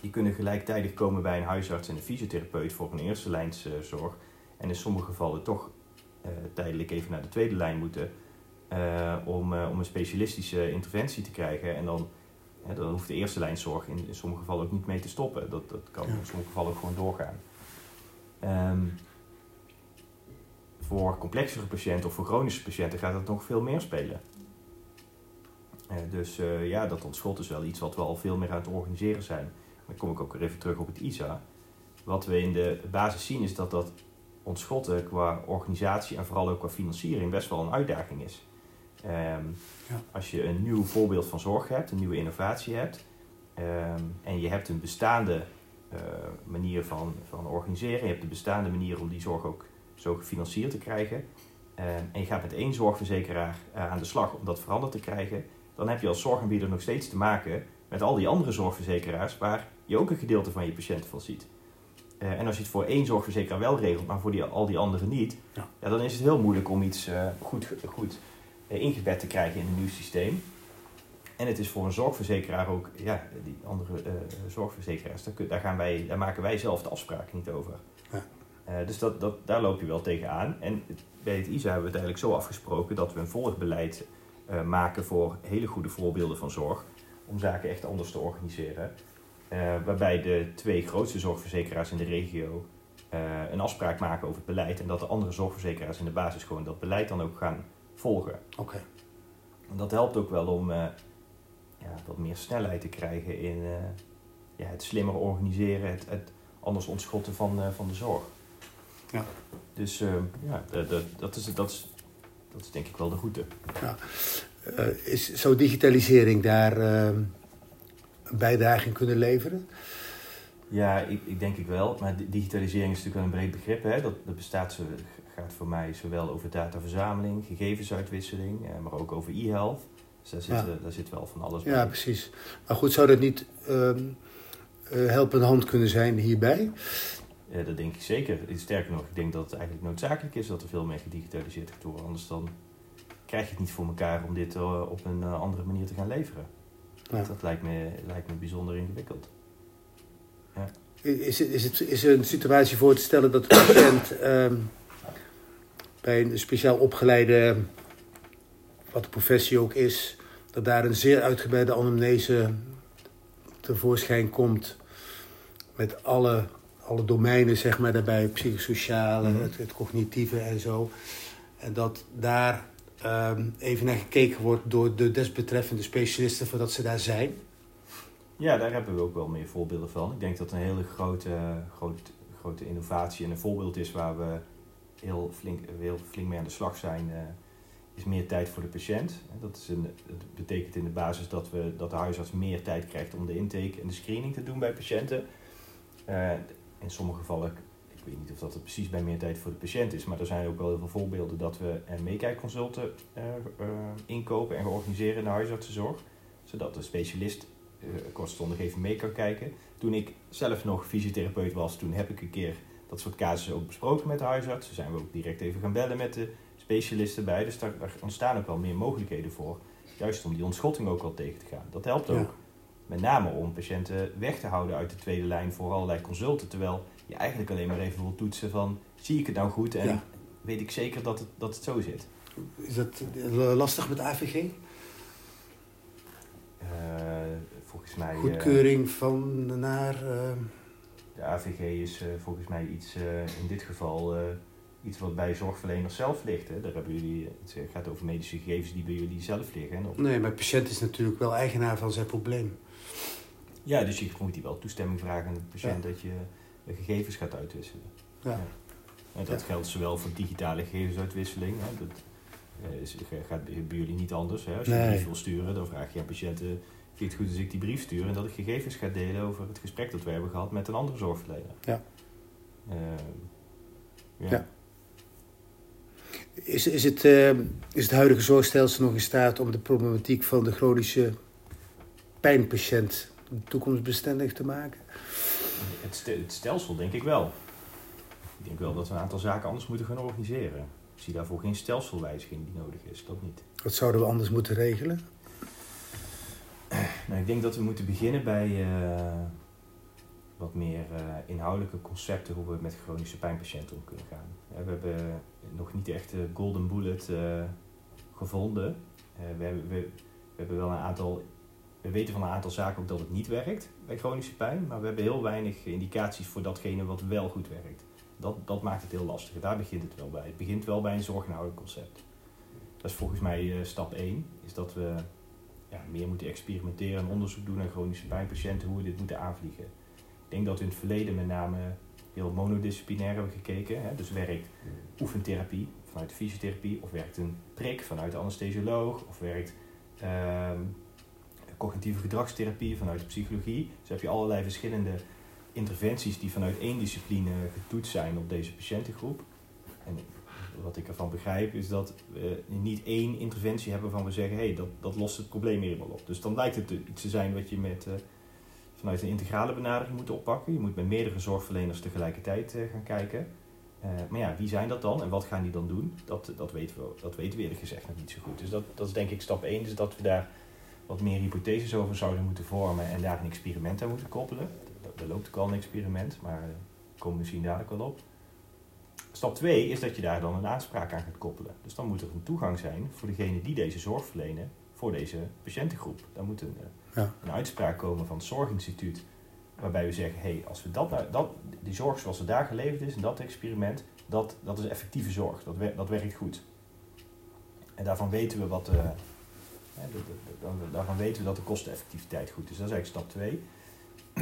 Die kunnen gelijktijdig komen bij een huisarts en een fysiotherapeut voor een eerste lijnszorg. En in sommige gevallen toch eh, tijdelijk even naar de tweede lijn moeten eh, om, eh, om een specialistische interventie te krijgen. En dan, dan hoeft de eerste lijnzorg in, in sommige gevallen ook niet mee te stoppen. Dat, dat kan in sommige gevallen ook gewoon doorgaan. Ehm, voor complexere patiënten of voor chronische patiënten gaat het nog veel meer spelen. Eh, dus eh, ja, dat ontschot is wel iets wat we al veel meer aan het organiseren zijn. Dan kom ik ook weer even terug op het ISA. Wat we in de basis zien is dat dat ontschotten qua organisatie en vooral ook qua financiering best wel een uitdaging is. Ehm, Ja. Als je een nieuw voorbeeld van zorg hebt, een nieuwe innovatie hebt, ehm, en je hebt een bestaande eh, manier van, van organiseren, je hebt een bestaande manier om die zorg ook zo gefinancierd te krijgen, ehm, en je gaat met één zorgverzekeraar aan de slag om dat veranderd te krijgen, dan heb je als zorgaanbieder nog steeds te maken met al die andere zorgverzekeraars waar je ook een gedeelte van je patiënten van ziet. Eh, en als je het voor één zorgverzekeraar wel regelt, maar voor die, al die anderen niet, Ja. ja, dan is het heel moeilijk om iets eh, goed, goed eh, ingebed te krijgen in een nieuw systeem. En het is voor een zorgverzekeraar ook, ja, die andere zorgverzekeraars, daar, daar, gaan wij, daar maken wij zelf de afspraken niet over. Ja. Dus dat, dat, daar loop je wel tegenaan. En het- bij het ISA hebben we het eigenlijk zo afgesproken dat we een volgbeleid eh, maken voor hele goede voorbeelden van zorg. Om zaken echt anders te organiseren. Eh, waarbij de twee grootste zorgverzekeraars in de regio eh, een afspraak maken over het beleid. En dat de andere zorgverzekeraars in de basis gewoon dat beleid dan ook gaan volgen. Oké. En dat helpt ook wel om eh, ja, wat meer snelheid te krijgen in, eh, ja, het slimmer organiseren, het, het anders ontschotten van, eh, van de zorg. Ja. Dus eh, ja, dat, dat, dat, is, dat, is, dat is denk ik wel de route. Eh, is, zou digitalisering daar eh, een bijdrage in kunnen leveren? Ja, ik, ik denk ik wel. Maar di- digitalisering is natuurlijk wel een breed begrip. Hè? Dat, dat bestaat zo, gaat voor mij zowel over dataverzameling, gegevensuitwisseling, eh, maar ook over e-health. Dus daar zit, Ja. daar zit wel van alles Ja, bij. precies. Maar goed, zou dat niet ehm eh, helpende hand kunnen zijn hierbij? Ja, dat denk ik zeker. Sterker nog, ik denk dat het eigenlijk noodzakelijk is dat er veel meer gedigitaliseerd gaat worden. Anders dan krijg je het niet voor elkaar om dit eh, op een eh, andere manier te gaan leveren. Ja. Dat lijkt me, lijkt me bijzonder ingewikkeld. Is, het- is, het, is er een situatie voor te stellen dat de patiënt ehm, bij een speciaal opgeleide, wat de professie ook is, dat daar een zeer uitgebreide anamnese tevoorschijn komt met alle, alle domeinen, zeg maar, daarbij, psychosociale, Mhm. het, het cognitieve en zo. En dat daar ehm, even naar gekeken wordt door de desbetreffende specialisten voordat ze daar zijn. Ja, daar hebben we ook wel meer voorbeelden van. Ik denk dat een hele grote, grote, grote innovatie en een voorbeeld is waar we heel flink, heel flink mee aan de slag zijn, eh, is meer tijd voor de patiënt. Dat, is een, dat betekent in de basis dat, we, dat de huisarts meer tijd krijgt om de intake en de screening te doen bij patiënten. Eh, in sommige gevallen, ik weet niet of dat het precies bij meer tijd voor de patiënt is, maar er zijn ook wel heel veel voorbeelden dat we meekijkconsulten eh, eh, inkopen en organiseren in de huisartsenzorg. Zodat de specialist eh, kortstondig even mee kan kijken. Toen ik zelf nog fysiotherapeut was, toen heb ik een keer dat soort casussen ook besproken met de huisarts. Toen zijn we ook direct even gaan bellen met de specialisten bij. Dus daar, ontstaan ook wel meer mogelijkheden voor. Juist om die ontschotting ook wel tegen te gaan. Dat helpt Ja. Met name om patiënten weg te houden uit de tweede lijn voor allerlei consulten. Terwijl je eigenlijk alleen maar even wil toetsen van... zie ik het nou goed en Ja. weet ik zeker dat het, dat het zo zit. Is dat eh, lastig met AVG? Eh, volgens mij... eh, Goedkeuring van naar. eh, De AVG is eh, volgens mij iets, eh, in dit geval, eh, iets wat bij zorgverleners zelf ligt. Hè. Daar hebben jullie, het gaat over medische gegevens die bij jullie zelf liggen. En op- nee, maar de patiënt is natuurlijk wel eigenaar van zijn probleem. Ja, dus je moet die wel toestemming vragen aan de patiënt dat je de gegevens gaat uitwisselen. Ja. En dat Ja. geldt zowel voor digitale gegevensuitwisseling. Hè. Dat eh, is, gaat bij jullie niet anders. Hè. Als je Nee. een brief wil sturen, dan vraag je aan patiënten... Vind je het goed als ik die brief stuur en dat ik gegevens ga delen over het gesprek dat we hebben gehad met een andere zorgverlener? Ja. Ehm, ja. Ja. Is, is, het, eh, is het huidige zorgstelsel nog in staat om de problematiek van de chronische pijnpatiënt toekomstbestendig te maken? Het, ste- het stelsel denk ik wel. Ik denk wel dat we een aantal zaken anders moeten gaan organiseren. Ik zie daarvoor geen stelselwijziging die nodig is, dat niet. Wat zouden we anders moeten regelen? Nou, ik denk dat we moeten beginnen bij eh, wat meer eh, inhoudelijke concepten hoe we met chronische pijnpatiënten om kunnen gaan. We hebben nog niet echt de golden bullet eh, gevonden. We, hebben, we, we hebben wel een aantal, we weten van een aantal zaken ook dat het niet werkt bij chronische pijn, maar we hebben heel weinig indicaties voor datgene wat wel goed werkt. Dat, dat maakt het heel lastig. Daar begint het wel bij. Het begint wel bij een zorginhoudelijk concept. Dat is volgens mij eh, stap 1, is dat we ja, meer moeten experimenteren en onderzoek doen naar chronische pijnpatiënten, hoe we dit moeten aanvliegen. Ik denk dat we in het verleden met name heel monodisciplinair hebben gekeken. Hè? Dus werkt oefentherapie vanuit de fysiotherapie, of werkt een prik vanuit de anesthesioloog, of werkt ehm, cognitieve gedragstherapie vanuit de psychologie. Dus heb je allerlei verschillende interventies die vanuit één discipline getoetst zijn op deze patiëntengroep. En wat ik ervan begrijp is dat we niet één interventie hebben waarvan we zeggen, hé, hey, dat, dat lost het probleem helemaal op. Dus dan lijkt het iets te zijn wat je met, eh, vanuit een integrale benadering moet oppakken. Je moet met meerdere zorgverleners tegelijkertijd eh, gaan kijken. Eh, maar ja, wie zijn dat dan en wat gaan die dan doen? Dat, dat, weten we, dat weten we eerlijk gezegd nog niet zo goed. Dus dat, dat is denk ik stap 1, is dat we daar wat meer hypotheses over zouden moeten vormen en daar een experiment aan moeten koppelen. Er loopt ook al een experiment, maar daar komen we misschien dadelijk wel op. Stap 2 is dat je daar dan een aanspraak aan gaat koppelen. Dus dan moet er een toegang zijn voor degene die deze zorg verlenen voor deze patiëntengroep. Dan moet een, eh, Ja. een uitspraak komen van het Zorginstituut waarbij we zeggen, hé, als we dat, nou, dat, die zorg zoals het daar geleverd is in dat experiment, dat, dat is effectieve zorg, dat, wer- dat werkt goed. En daarvan weten we wat, eh, de- dan- daarvan weten we dat de kosteneffectiviteit goed is. Dat is eigenlijk stap 2.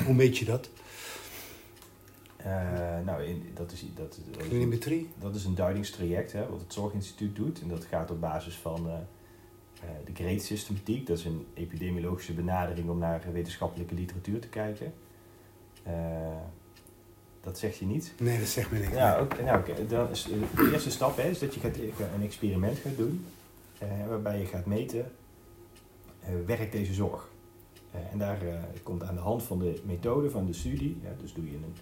Hoe meet je dat? Eh, nou, in, dat, is, dat, dat, Clinimetrie? dat is een duidingstraject hè, wat het Zorginstituut doet. En dat gaat op basis van eh, eh, de great systematiek. Dat is een epidemiologische benadering om naar wetenschappelijke literatuur te kijken. Dat zeg je niet. Nee, dat zegt me niks. Ja, oké. nou. Dan is, de eerste stap hè, is dat je gaat, een experiment gaat doen. waarbij je gaat meten, werkt deze zorg? Eh, en daar eh, komt aan de hand van de methode van de studie, dus doe je een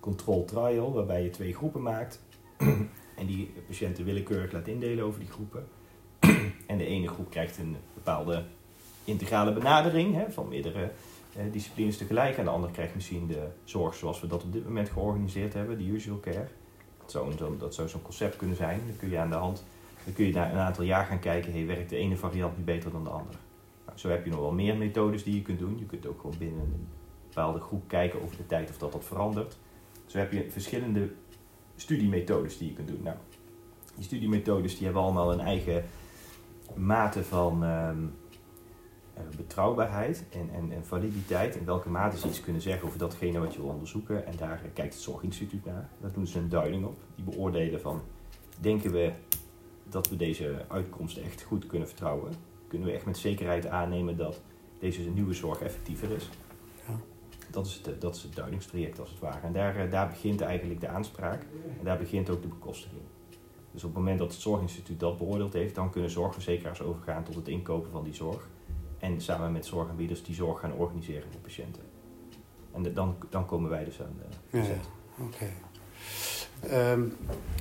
control trial waarbij je twee groepen maakt en die patiënten willekeurig laat indelen over die groepen. en de ene groep krijgt een bepaalde integrale benadering hè, van meerdere eh, disciplines tegelijk en de andere krijgt misschien de zorg zoals we dat op dit moment georganiseerd hebben, de usual care. Dat zou, een- zo'n- dat zou zo'n concept kunnen zijn. Dan kun je aan de hand, dan kun je na een aantal jaar gaan kijken, hey, werkt de ene variant nu beter dan de andere? Zo heb je nog wel meer methodes die je kunt doen. Je kunt ook gewoon binnen een bepaalde groep kijken over de tijd of dat dat verandert. Zo heb je verschillende studiemethodes die je kunt doen. Nou, die studiemethodes die hebben allemaal een eigen mate van ehm, eh, betrouwbaarheid en, en, en validiteit. In welke mate ze iets kunnen zeggen over datgene wat je wil onderzoeken. En daar eh, kijkt het Zorginstituut naar. Daar doen ze een duiding op. Die beoordelen van, denken we dat we deze uitkomsten echt goed kunnen vertrouwen? Kunnen we echt met zekerheid aannemen dat deze nieuwe zorg effectiever is? Ja. Dat is, het, eh, dat is het duidingstraject als het ware. En daar, eh, daar begint eigenlijk de aanspraak. En daar begint ook de bekostiging. Dus op het moment dat het Zorginstituut dat beoordeeld heeft, dan kunnen zorgverzekeraars overgaan tot het inkopen van die zorg. En samen met zorgaanbieders die zorg gaan organiseren voor patiënten. En de- dan, dan komen wij dus aan de Ja. Oké. Ehm,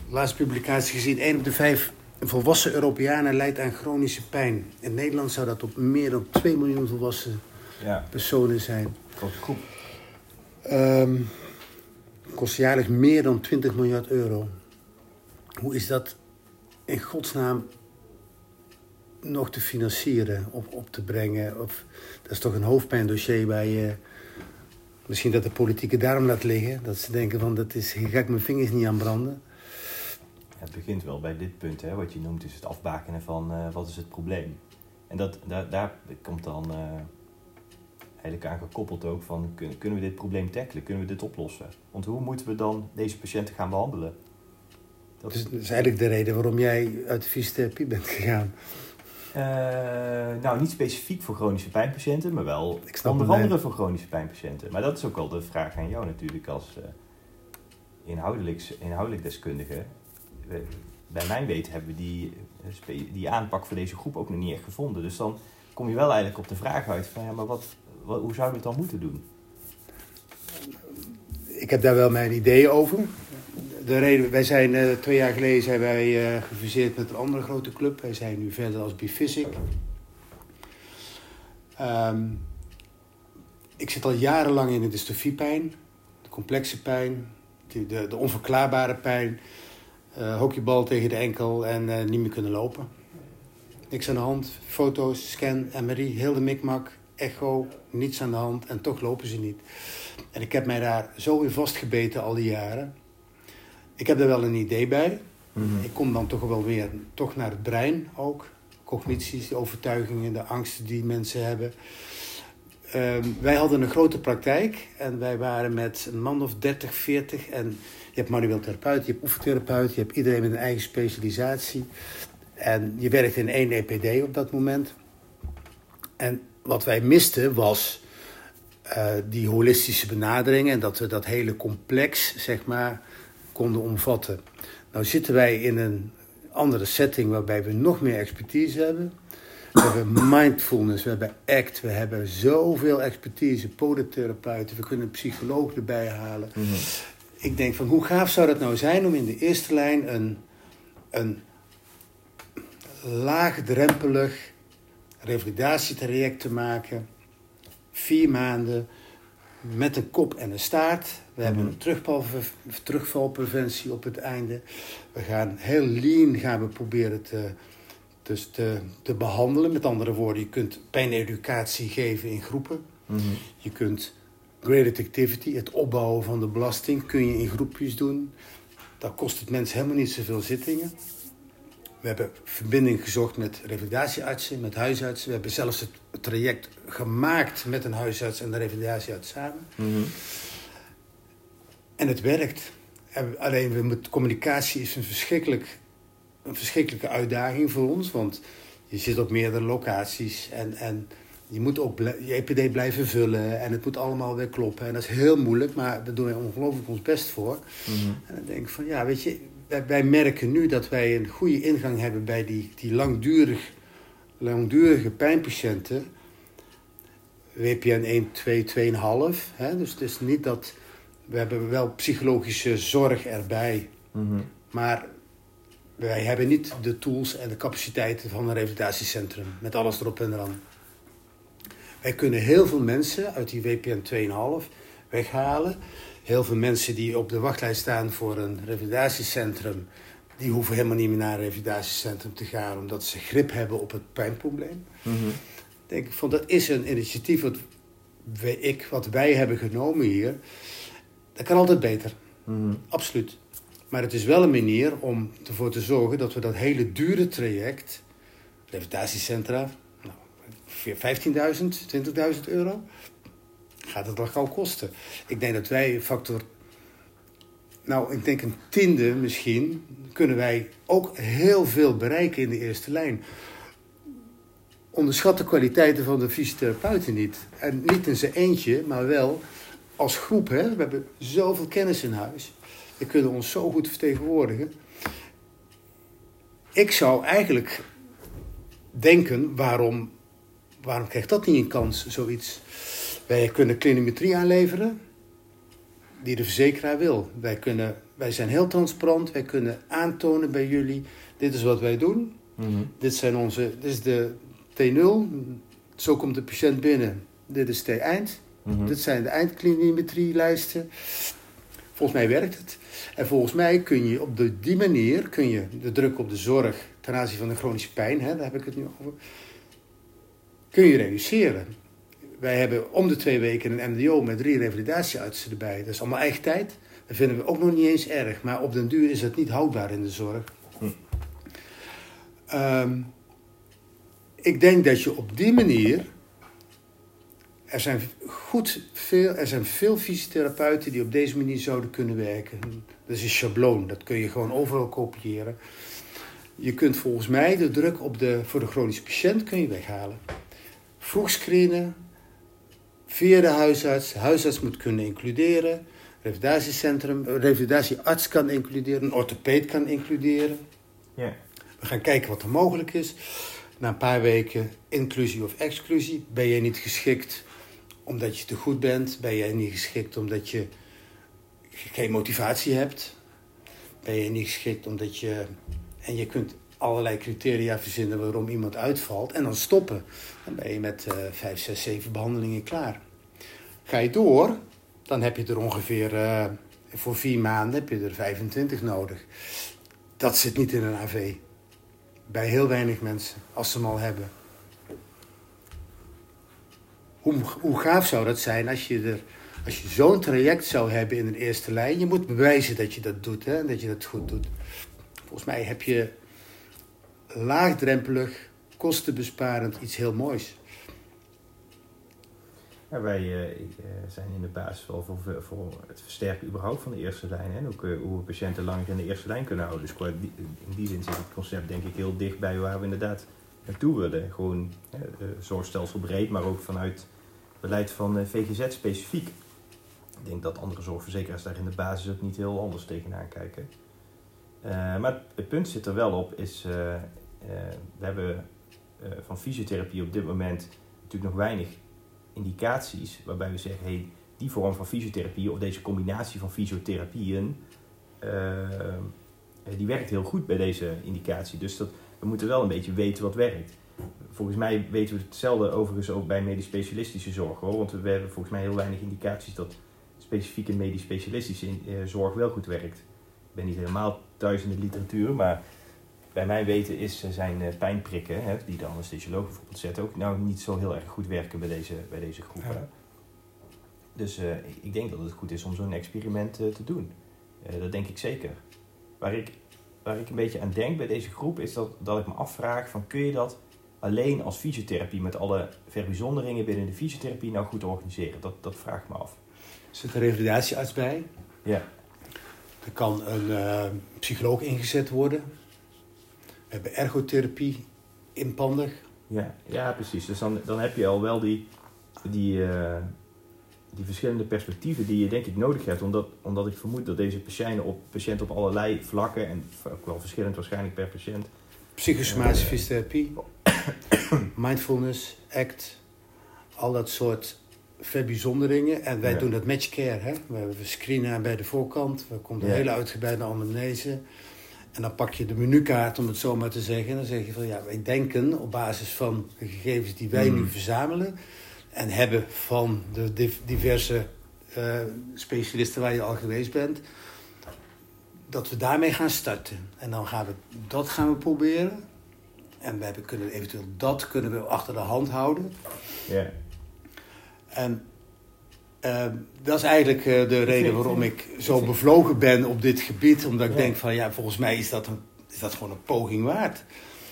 laatste publicatie gezien. 1 op de 5 volwassen Europeanen lijdt aan chronische pijn. In Nederland zou dat op meer dan 2 miljoen volwassen Ja, personen zijn. grote groep. Ehm kost jaarlijks meer dan 20 miljard euro. Hoe is dat in godsnaam nog te financieren, op, op te brengen? Of, dat is toch een hoofdpijndossier waar je... Misschien dat de politiek het daarom laat liggen. Dat ze denken van, dat is, hier ga ik mijn vingers niet aan branden. Het begint wel bij dit punt, hè, wat je noemt, is het afbakenen van eh, wat is het probleem. En dat, daar, daar komt dan eh, eigenlijk aan gekoppeld ook van, kun- kunnen we dit probleem tackelen? Kunnen we dit oplossen? Want hoe moeten we dan deze patiënten gaan behandelen? Dat Dus dat is eigenlijk de reden waarom jij uit de fysiotherapie bent gegaan. Eh, nou, niet specifiek voor chronische pijnpatiënten, maar wel onder andere voor chronische pijnpatiënten. Maar dat is ook wel de vraag aan jou natuurlijk als eh, inhoudelijk, inhoudelijk deskundige. We- bij mijn weten hebben we die, eh, die aanpak voor deze groep ook nog niet echt gevonden. Dus dan kom je wel eigenlijk op de vraag uit van ja, maar wat, hoe zouden we het dan moeten doen? Ik heb daar wel mijn ideeën over. De reden, wij zijn eh, twee jaar geleden zijn wij eh, gefuseerd met een andere grote club. Wij zijn nu verder als Biphysic. Ehm, ik zit al jarenlang in de dystofiepijn, de complexe pijn, de, de onverklaarbare pijn, eh, hockeybal tegen de enkel en eh, niet meer kunnen lopen. Niks aan de hand, foto's, scan, MRI, heel de mikmak, echo, niets aan de hand en toch lopen ze niet. En ik heb mij daar zo in vastgebeten al die jaren. Ik heb daar wel een idee bij. Ik kom dan toch wel weer toch naar het brein ook. Cognities, de overtuigingen, de angsten die mensen hebben. Ehm, wij hadden een grote praktijk en wij waren met een man of 30, 40. En hebt manueel therapeut, je hebt oefentherapeut, je hebt iedereen met een eigen specialisatie. En je werkte in één EPD op dat moment. En wat wij misten was eh, die holistische benadering en dat we dat hele complex, zeg maar, konden omvatten. Nou zitten wij in een andere setting waarbij we nog meer expertise hebben. We hebben mindfulness, we hebben ACT, we hebben zoveel expertise, podotherapeuten, we kunnen een psycholoog erbij halen. Ik denk van hoe gaaf zou dat nou zijn om in de eerste lijn een, een laagdrempelig revalidatietraject te maken. Vier maanden met een kop en een staart. We hebben Mhm. een terugvalpreventie op het einde. We gaan heel lean gaan we proberen te, dus te, te behandelen. Met andere woorden, je kunt pijneducatie geven in groepen. Je kunt graded activity, het opbouwen van de belasting, kun je in groepjes doen. Dan kost het mensen helemaal niet zoveel zittingen. We hebben verbinding gezocht met revalidatieartsen, met huisartsen. We hebben zelfs het traject gemaakt met een huisarts en de revalidatiearts samen. Mhm. En het werkt. En alleen moeten- communicatie is een, verschrikkelijk, een verschrikkelijke uitdaging voor ons. Want je zit op meerdere locaties en, en je moet ook je EPD blijven vullen. En het moet allemaal weer kloppen. En dat is heel moeilijk, maar daar doen wij ongelooflijk ons best voor. Mhm. En dan denk ik van ja, weet je, wij, wij merken nu dat wij een goede ingang hebben bij die, die langdurig, langdurige pijnpatiënten. WPN 1, 2, 2,5. Hè? Dus het is niet dat. We hebben wel psychologische zorg erbij. Mhm. Maar wij hebben niet de tools en de capaciteiten van een revalidatiecentrum. Met alles erop en eraan. Wij kunnen heel veel mensen uit die WPN 2,5 weghalen. Heel veel mensen die op de wachtlijst staan voor een revalidatiecentrum. Die hoeven helemaal niet meer naar een revalidatiecentrum te gaan. Omdat ze grip hebben op het pijnprobleem. Mhm. denk ik van dat is een initiatief wat wij, ik, wat wij hebben genomen hier. Dat kan altijd beter. Mhm. Absoluut. Maar het is wel een manier om ervoor te zorgen dat we dat hele dure traject, revalidatiecentra, nou, 15.000, 20.000 euro, gaat het wel gauw kosten. Ik denk dat wij factor, nou ik denk een tiende misschien, kunnen wij ook heel veel bereiken in de eerste lijn. Onderschat de kwaliteiten van de fysiotherapeuten niet. En niet in zijn eentje, maar wel als groep. Hè? We hebben zoveel kennis in huis. We kunnen ons zo goed vertegenwoordigen. Ik zou eigenlijk denken, waarom, waarom krijgt dat niet een kans, zoiets? Wij kunnen clinimetrie aanleveren die de verzekeraar wil. Wij, kunnen, wij zijn heel transparant, wij kunnen aantonen bij jullie, dit is wat wij doen. Mhm. Dit, zijn onze, dit is de T0, zo komt de patiënt binnen. Dit is T-eind, Mhm. dit zijn de eindklinimetrielijsten. Volgens mij werkt het. En volgens mij kun je op de, die manier kun je de druk op de zorg ten aanzien van de chronische pijn, hè, daar heb ik het nu over, kun je reduceren. Wij hebben om de twee weken een MDO met drie revalidatieartsen erbij. Dat is allemaal eigen tijd. Dat vinden we ook nog niet eens erg. Maar op den duur is dat niet houdbaar in de zorg. Hm. Ehm, ik denk dat je op die manier. Er zijn, goed veel, er zijn veel fysiotherapeuten die op deze manier zouden kunnen werken. Dat is een schabloon, dat kun je gewoon overal kopiëren. Je kunt volgens mij de druk op de, voor de chronische patiënt kun je weghalen. Vroeg screenen, via de huisarts. De huisarts moet kunnen includeren. Revalidatiecentrum, een revalidatiearts kan includeren, een orthopeed kan includeren. Ja. We gaan kijken wat er mogelijk is. Na een paar weken inclusie of exclusie. Ben jij niet geschikt omdat je te goed bent? Ben jij niet geschikt omdat je geen motivatie hebt? Ben je niet geschikt omdat je... En je kunt allerlei criteria verzinnen waarom iemand uitvalt. En dan stoppen. Dan ben je met eh vijf, zes, zeven behandelingen klaar. Ga je door, dan heb je er ongeveer... eh, voor vier maanden heb je er 25 nodig. Dat zit niet in een AV. Bij heel weinig mensen, als ze hem al hebben. Hoe, hoe gaaf zou dat zijn als je, er, als je zo'n traject zou hebben in een eerste lijn? Je moet bewijzen dat je dat doet, en dat je dat goed doet. Volgens mij heb je laagdrempelig, kostenbesparend iets heel moois. Ja, wij eh, eh, zijn in de basis wel voor, voor het versterken überhaupt van de eerste lijn. Hè? En ook eh, hoe we patiënten langer in de eerste lijn kunnen houden. Dus in die zin zit het concept denk ik heel dicht bij waar we inderdaad naartoe willen. Gewoon eh, zorgstelsel breed, maar ook vanuit beleid van VGZ specifiek. Ik denk dat andere zorgverzekeraars daar in de basis ook niet heel anders tegenaan kijken. Eh, maar het punt zit er wel op, is eh, eh, we hebben van fysiotherapie op dit moment natuurlijk nog weinig indicaties waarbij we zeggen, hey, die vorm van fysiotherapie of deze combinatie van fysiotherapieën, die werkt heel goed bij deze indicatie. Dus dat, we moeten wel een beetje weten wat werkt. Volgens mij weten we hetzelfde overigens ook bij medisch specialistische zorg hoor, want we hebben volgens mij heel weinig indicaties dat specifieke medisch specialistische zorg wel goed werkt. Ik ben niet helemaal thuis in de literatuur, maar bij mijn weten is, eh, zijn eh, pijnprikken, hè, die de anesthesioloog bijvoorbeeld zet, ook nou niet zo heel erg goed werken bij deze, bij deze groepen. Ja. Dus eh, ik- denk dat het goed is om zo'n experiment te doen. Dat denk ik zeker. Waar ik waar ik een beetje aan denk bij deze groep, is dat, dat ik me afvraag van kun je dat alleen als fysiotherapie met alle verbijzonderingen binnen de fysiotherapie nou goed organiseren? Dat, dat vraag ik me af. Er zit een revalidatiearts bij. Ja. Er kan een uh, psycholoog ingezet worden. We hebben ergotherapie inpandig. Ja, ja precies. Dus dan, dan heb je al wel die, die, uh, die verschillende perspectieven die je denk ik nodig hebt. Omdat, omdat ik vermoed dat deze patiënten op, patiënt op allerlei vlakken, en ook wel verschillend waarschijnlijk per patiënt. Psychosomatische fysiotherapie, mindfulness, ACT, al dat soort verbijzonderingen. En wij Ja. doen dat matchcare. Hè? We, screenen bij de voorkant. We komen een hele uitgebreide anamnese. En dan pak je de menukaart, om het zo maar te zeggen. En dan zeg je van ja, wij denken op basis van de gegevens die wij nu verzamelen. En hebben van de div- diverse eh, specialisten waar je al geweest bent. Dat we daarmee gaan starten. En dan gaan we dat gaan we proberen. En we hebben kunnen eventueel dat kunnen we achter de hand houden. Ja. En eh, dat is eigenlijk eh, de reden waarom ik zo bevlogen ben op dit gebied. Omdat ik Ja. denk van ja, volgens mij is dat, een, is dat gewoon een poging waard.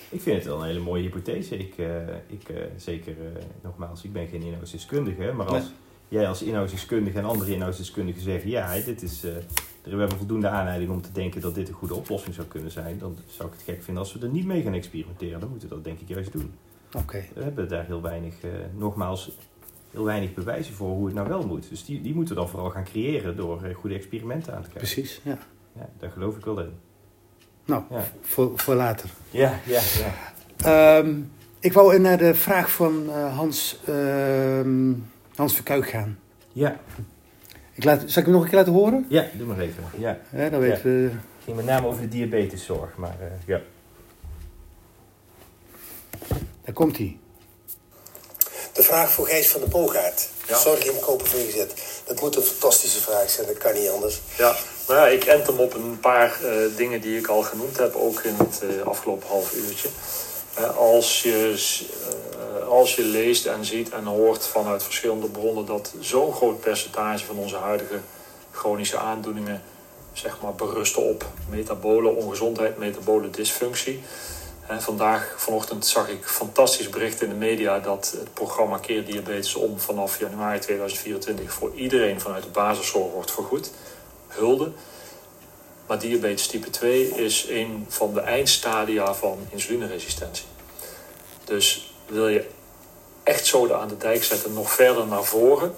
Ik vind het wel een hele mooie hypothese. Ik, eh, ik eh, zeker, nogmaals, ik ben geen inhoudsdeskundige, maar als Nee. jij als inhoudsdeskundige en andere inhoudsdeskundigen zeggen, ja, dit is, we hebben voldoende aanleiding om te denken dat dit een goede oplossing zou kunnen zijn, dan zou ik het gek vinden als we er niet mee gaan experimenteren. Dan moeten we dat denk ik juist doen. Oké. We hebben daar heel weinig, nogmaals, heel weinig bewijzen voor hoe het nou wel moet. Dus die, die moeten we dan vooral gaan creëren door eh, goede experimenten aan te krijgen. Precies, ja. Ja, daar geloof ik wel in. Nou, Ja, voor, voor later. ja, ja. ja. Ehm, ik wou naar de vraag van eh, Hans, ehm, Hans Verkuik gaan. ja. Ik laat, zal ik hem nog een keer laten horen? Ja, doe maar even. Ja. Ja, dan weten we... Het ging met name over de diabeteszorg, maar eh, ja. Daar komt hij. De vraag voor Gijs van de Boogaard. Ja. Zorg in kopen VGZ. Dat moet een fantastische vraag zijn, dat kan niet anders. Ja, nou ja, ik ent hem op een paar eh, dingen die ik al genoemd heb, ook in het eh, afgelopen half uurtje. Eh, als, je, als je leest en ziet en hoort vanuit verschillende bronnen dat zo'n groot percentage van onze huidige chronische aandoeningen zeg maar, berusten op metabole ongezondheid, metabole dysfunctie. En vandaag, vanochtend, zag ik fantastisch bericht in de media dat het programma Keer Diabetes om vanaf januari 2024 voor iedereen vanuit de basiszorg wordt vergoed. Hulde. Maar diabetes type 2 is een van de eindstadia van insulineresistentie. Dus wil je echt zoden aan de dijk zetten, nog verder naar voren,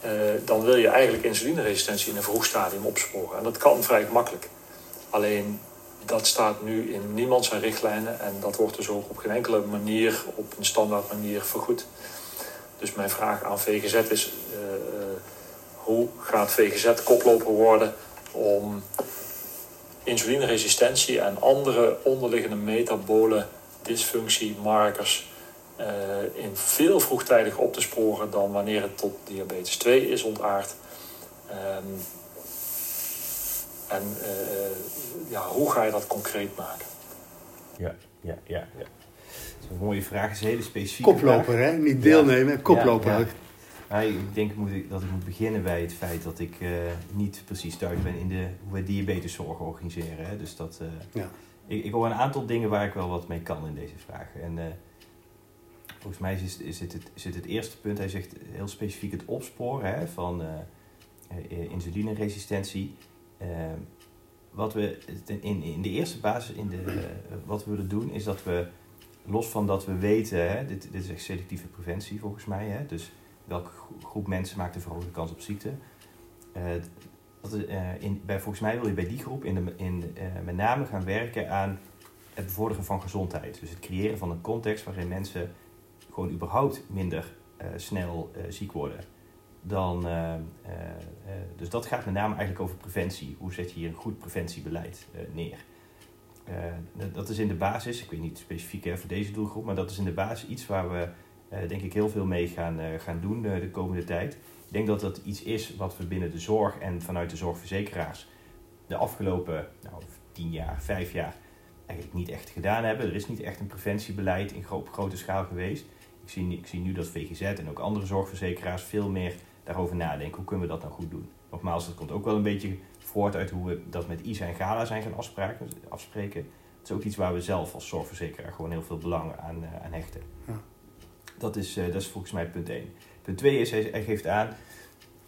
eh, dan wil je eigenlijk insulineresistentie in een vroeg stadium opsporen. En dat kan vrij gemakkelijk. Alleen dat staat nu in niemand zijn richtlijnen en dat wordt dus ook op geen enkele manier, op een standaard manier vergoed. Dus mijn vraag aan VGZ is, eh, eh, hoe gaat VGZ koploper worden om insulineresistentie en andere onderliggende metabole dysfunctiemarkers eh, in veel vroegtijdiger op te sporen dan wanneer het tot diabetes 2 is ontaard. Ehm, en eh, ja, hoe ga je dat concreet maken? Ja, ja, ja. ja. Dat is een mooie vraag. Het is een hele specifieke Koploper, vraag. hè? Niet deelnemen, koploper. Ja, ja. Nou, ik denk moet ik, dat ik moet beginnen bij het feit dat ik eh, niet precies thuis ben in de, hoe wij diabeteszorg organiseren. Hè. Dus dat, eh, Ja. ik, ik hoor een aantal dingen waar ik wel wat mee kan in deze vraag. En eh, volgens mij is, is, het, is het het eerste punt. Hij zegt heel specifiek het opsporen hè, van eh, eh, insulineresistentie. Eh, wat we in, in de eerste basis, in de, eh, wat we willen doen, is dat we, los van dat we weten, hè, dit, dit is echt selectieve preventie volgens mij, hè, dus welke gro- groep mensen maakt een verhoogde kans op ziekte. Eh, dat, eh, in, bij, volgens mij wil je bij die groep in de, in, met name gaan werken aan het bevorderen van gezondheid. Dus het creëren van een context waarin mensen gewoon überhaupt minder snel ziek worden. Dan, eh, eh, eh, dus dat gaat met name eigenlijk over preventie. Hoe zet je hier een goed preventiebeleid neer? Dat- is in de basis, ik weet niet specifiek hè, voor deze doelgroep, maar dat is in de basis iets waar we denk ik heel veel mee gaan, gaan doen de komende tijd. Ik denk dat dat iets is wat we binnen de zorg en vanuit de zorgverzekeraars de afgelopen nou, tien jaar, vijf jaar eigenlijk niet echt gedaan hebben. Er is niet echt een preventiebeleid in op grote schaal geweest. Ik zie, ik zie nu dat VGZ en ook andere zorgverzekeraars veel meer daarover nadenken. Hoe kunnen we dat nou goed doen? nogmaals, dat komt ook wel een beetje voort uit hoe we dat met ISA en GALA zijn gaan afspraken, afspreken. Het is ook iets waar we zelf als zorgverzekeraar gewoon heel veel belang aan, eh, aan hechten. Ja. Dat, is, eh, dat is volgens mij punt 1. Punt 2 is, hij, geeft aan,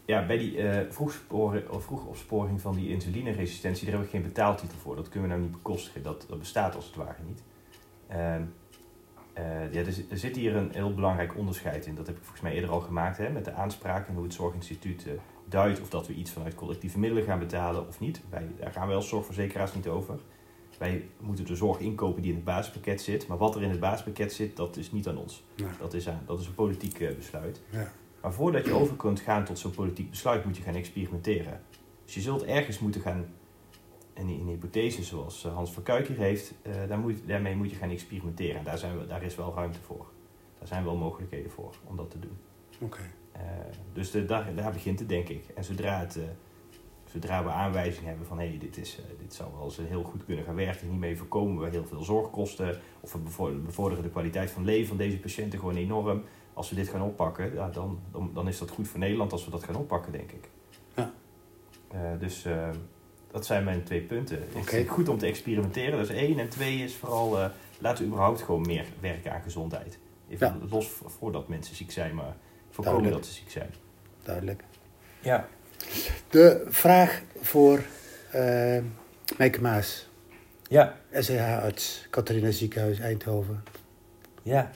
ja, bij die eh vroegsporen- of vroegopsporing van die insulineresistentie, daar hebben we geen betaaltitel voor. Dat kunnen we nou niet bekostigen. Dat, dat bestaat als het ware niet. Ehm, eh, ja, er, zit- er zit hier een heel belangrijk onderscheid in. Dat heb ik volgens mij eerder al gemaakt hè, met de aanspraak en hoe het Zorginstituut eh, duidt of dat we iets vanuit collectieve middelen gaan betalen of niet. Wij, daar gaan wij als zorgverzekeraars niet over. Wij moeten de zorg inkopen die in het basispakket zit. Maar wat er in het basispakket zit, dat is niet aan ons. Ja. Dat is, aan, dat is een politiek eh, besluit. Ja. Maar voordat je over kunt gaan tot zo'n politiek besluit, moet je gaan experimenteren. Dus je zult ergens moeten gaan, in in hypothese zoals eh, Hans van Kuik hier heeft, eh, daar moet, daarmee moet je gaan experimenteren. En daar, zijn we, daar is wel ruimte voor. Daar zijn wel mogelijkheden voor om dat te doen. Oké. Eh, dus de, daar, daar begint het, denk ik. En zodra, het, zodra we aanwijzingen hebben van hé, dit, is, dit zou wel eens heel goed kunnen gaan werken, hiermee voorkomen we heel veel zorgkosten, of we bevo- bevorderen de kwaliteit van leven van deze patiënten gewoon enorm. Als we dit gaan oppakken, ja, dan, dan, dan is dat goed voor Nederland als we dat gaan oppakken, denk ik. Ja. Dus dat zijn mijn twee punten. Het Oké. is goed om te experimenteren, dat is één. En twee is vooral, eh, laten we überhaupt gewoon meer werken aan gezondheid. Even Ja. Los voordat mensen ziek zijn, maar voorkomen Duidelijk. dat ze ziek zijn. Duidelijk. Ja. De vraag voor Meike Maas, Ja, SCH-arts, Catharina Ziekenhuis, Eindhoven. ja.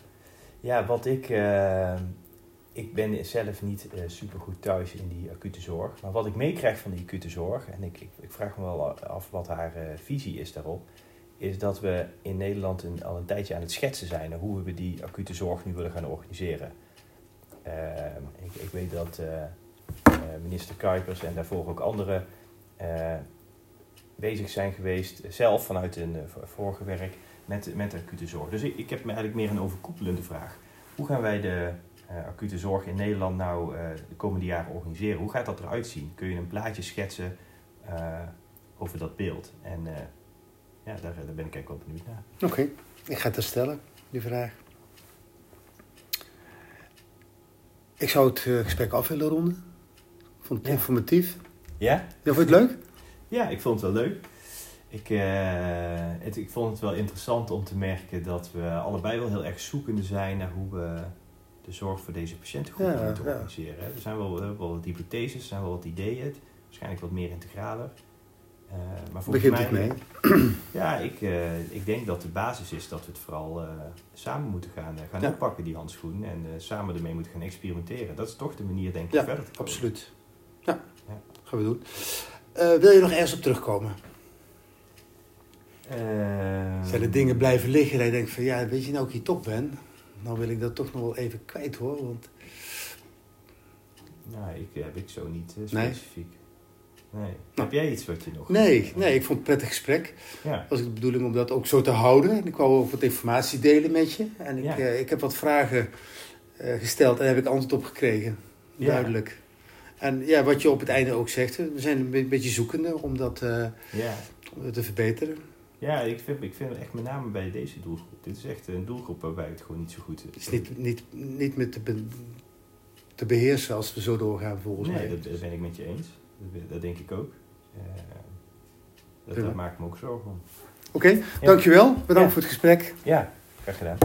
Ja, wat ik... eh, ik ben zelf niet super supergoed thuis in die acute zorg. Maar wat ik meekrijg van die acute zorg... en ik, ik, vraag me wel af wat haar eh, visie is daarop... is dat we in Nederland een, al een tijdje aan het schetsen zijn... hoe we die acute zorg nu willen gaan organiseren. Eh, ik, ik weet dat eh, eh, minister Kuipers en daarvoor ook anderen... eh, bezig zijn geweest, eh, zelf vanuit hun eh, vorige werk... met, met de acute zorg. Dus ik, ik heb me eigenlijk meer een overkoepelende vraag. Hoe gaan wij de eh, acute zorg in Nederland nou eh, de komende jaren organiseren? Hoe gaat dat eruit zien? Kun je een plaatje schetsen eh, over dat beeld? En eh, ja, daar, daar ben ik eigenlijk wel benieuwd naar. Oké, ik ga het er stellen, die vraag. Ik zou het eh, gesprek af willen ronden. Ik vond het Ja. informatief. Ja? Ja, vond je het leuk? Ja, ik vond het wel leuk. Ik, eh, het, ik vond het wel interessant om te merken dat we allebei wel heel erg zoekende zijn naar hoe we de zorg voor deze patiëntengroep Ja, ja. organiseren. Er zijn wel, we hebben wel wat hypotheses, er zijn wel wat ideeën, waarschijnlijk wat meer integraler. Eh, maar volgens Begint mij, het mee? Ja, ik, eh, ik denk dat de basis is dat we het vooral eh, samen moeten gaan, eh, gaan Ja. oppakken, die handschoen. En eh, samen ermee moeten gaan experimenteren. Dat is toch de manier, denk ik, Ja, verder te komen. absoluut. Ja, Ja. gaan we doen. Eh, wil je nog ergens op terugkomen? Eh, Zijn er dingen blijven liggen dat je denkt van... Ja, weet je nou ik hier toch ben? Nou wil ik dat toch nog wel even kwijt hoor. Want Nou, ik heb ik zo niet eh, Nee? specifiek. Nee. Heb jij iets wat je nog... nee, nee, ik vond het een prettig gesprek. Ja. was ik de bedoeling om dat ook zo te houden. En ik wou ook wat informatie delen met je. En ik, Ja. eh, ik heb wat vragen eh, gesteld en daar heb ik antwoord op gekregen. Ja. Duidelijk. En ja, wat je op het einde ook zegt, we zijn een be- beetje zoekende om dat Ja. om dat te verbeteren. Ja, ik vind, ik vind het echt met name bij deze doelgroep. Dit is echt een doelgroep waarbij het gewoon niet zo goed Het is niet, niet, niet meer te, be- te beheersen als we zo doorgaan volgens Nee, mij. dat, dat ben ik met je eens. Dat, dat denk ik ook. Eh, dat, Prima. daar maak ik me ook zorgen om. Oké, dankjewel. Bedankt Ja. voor het gesprek. Ja, graag gedaan.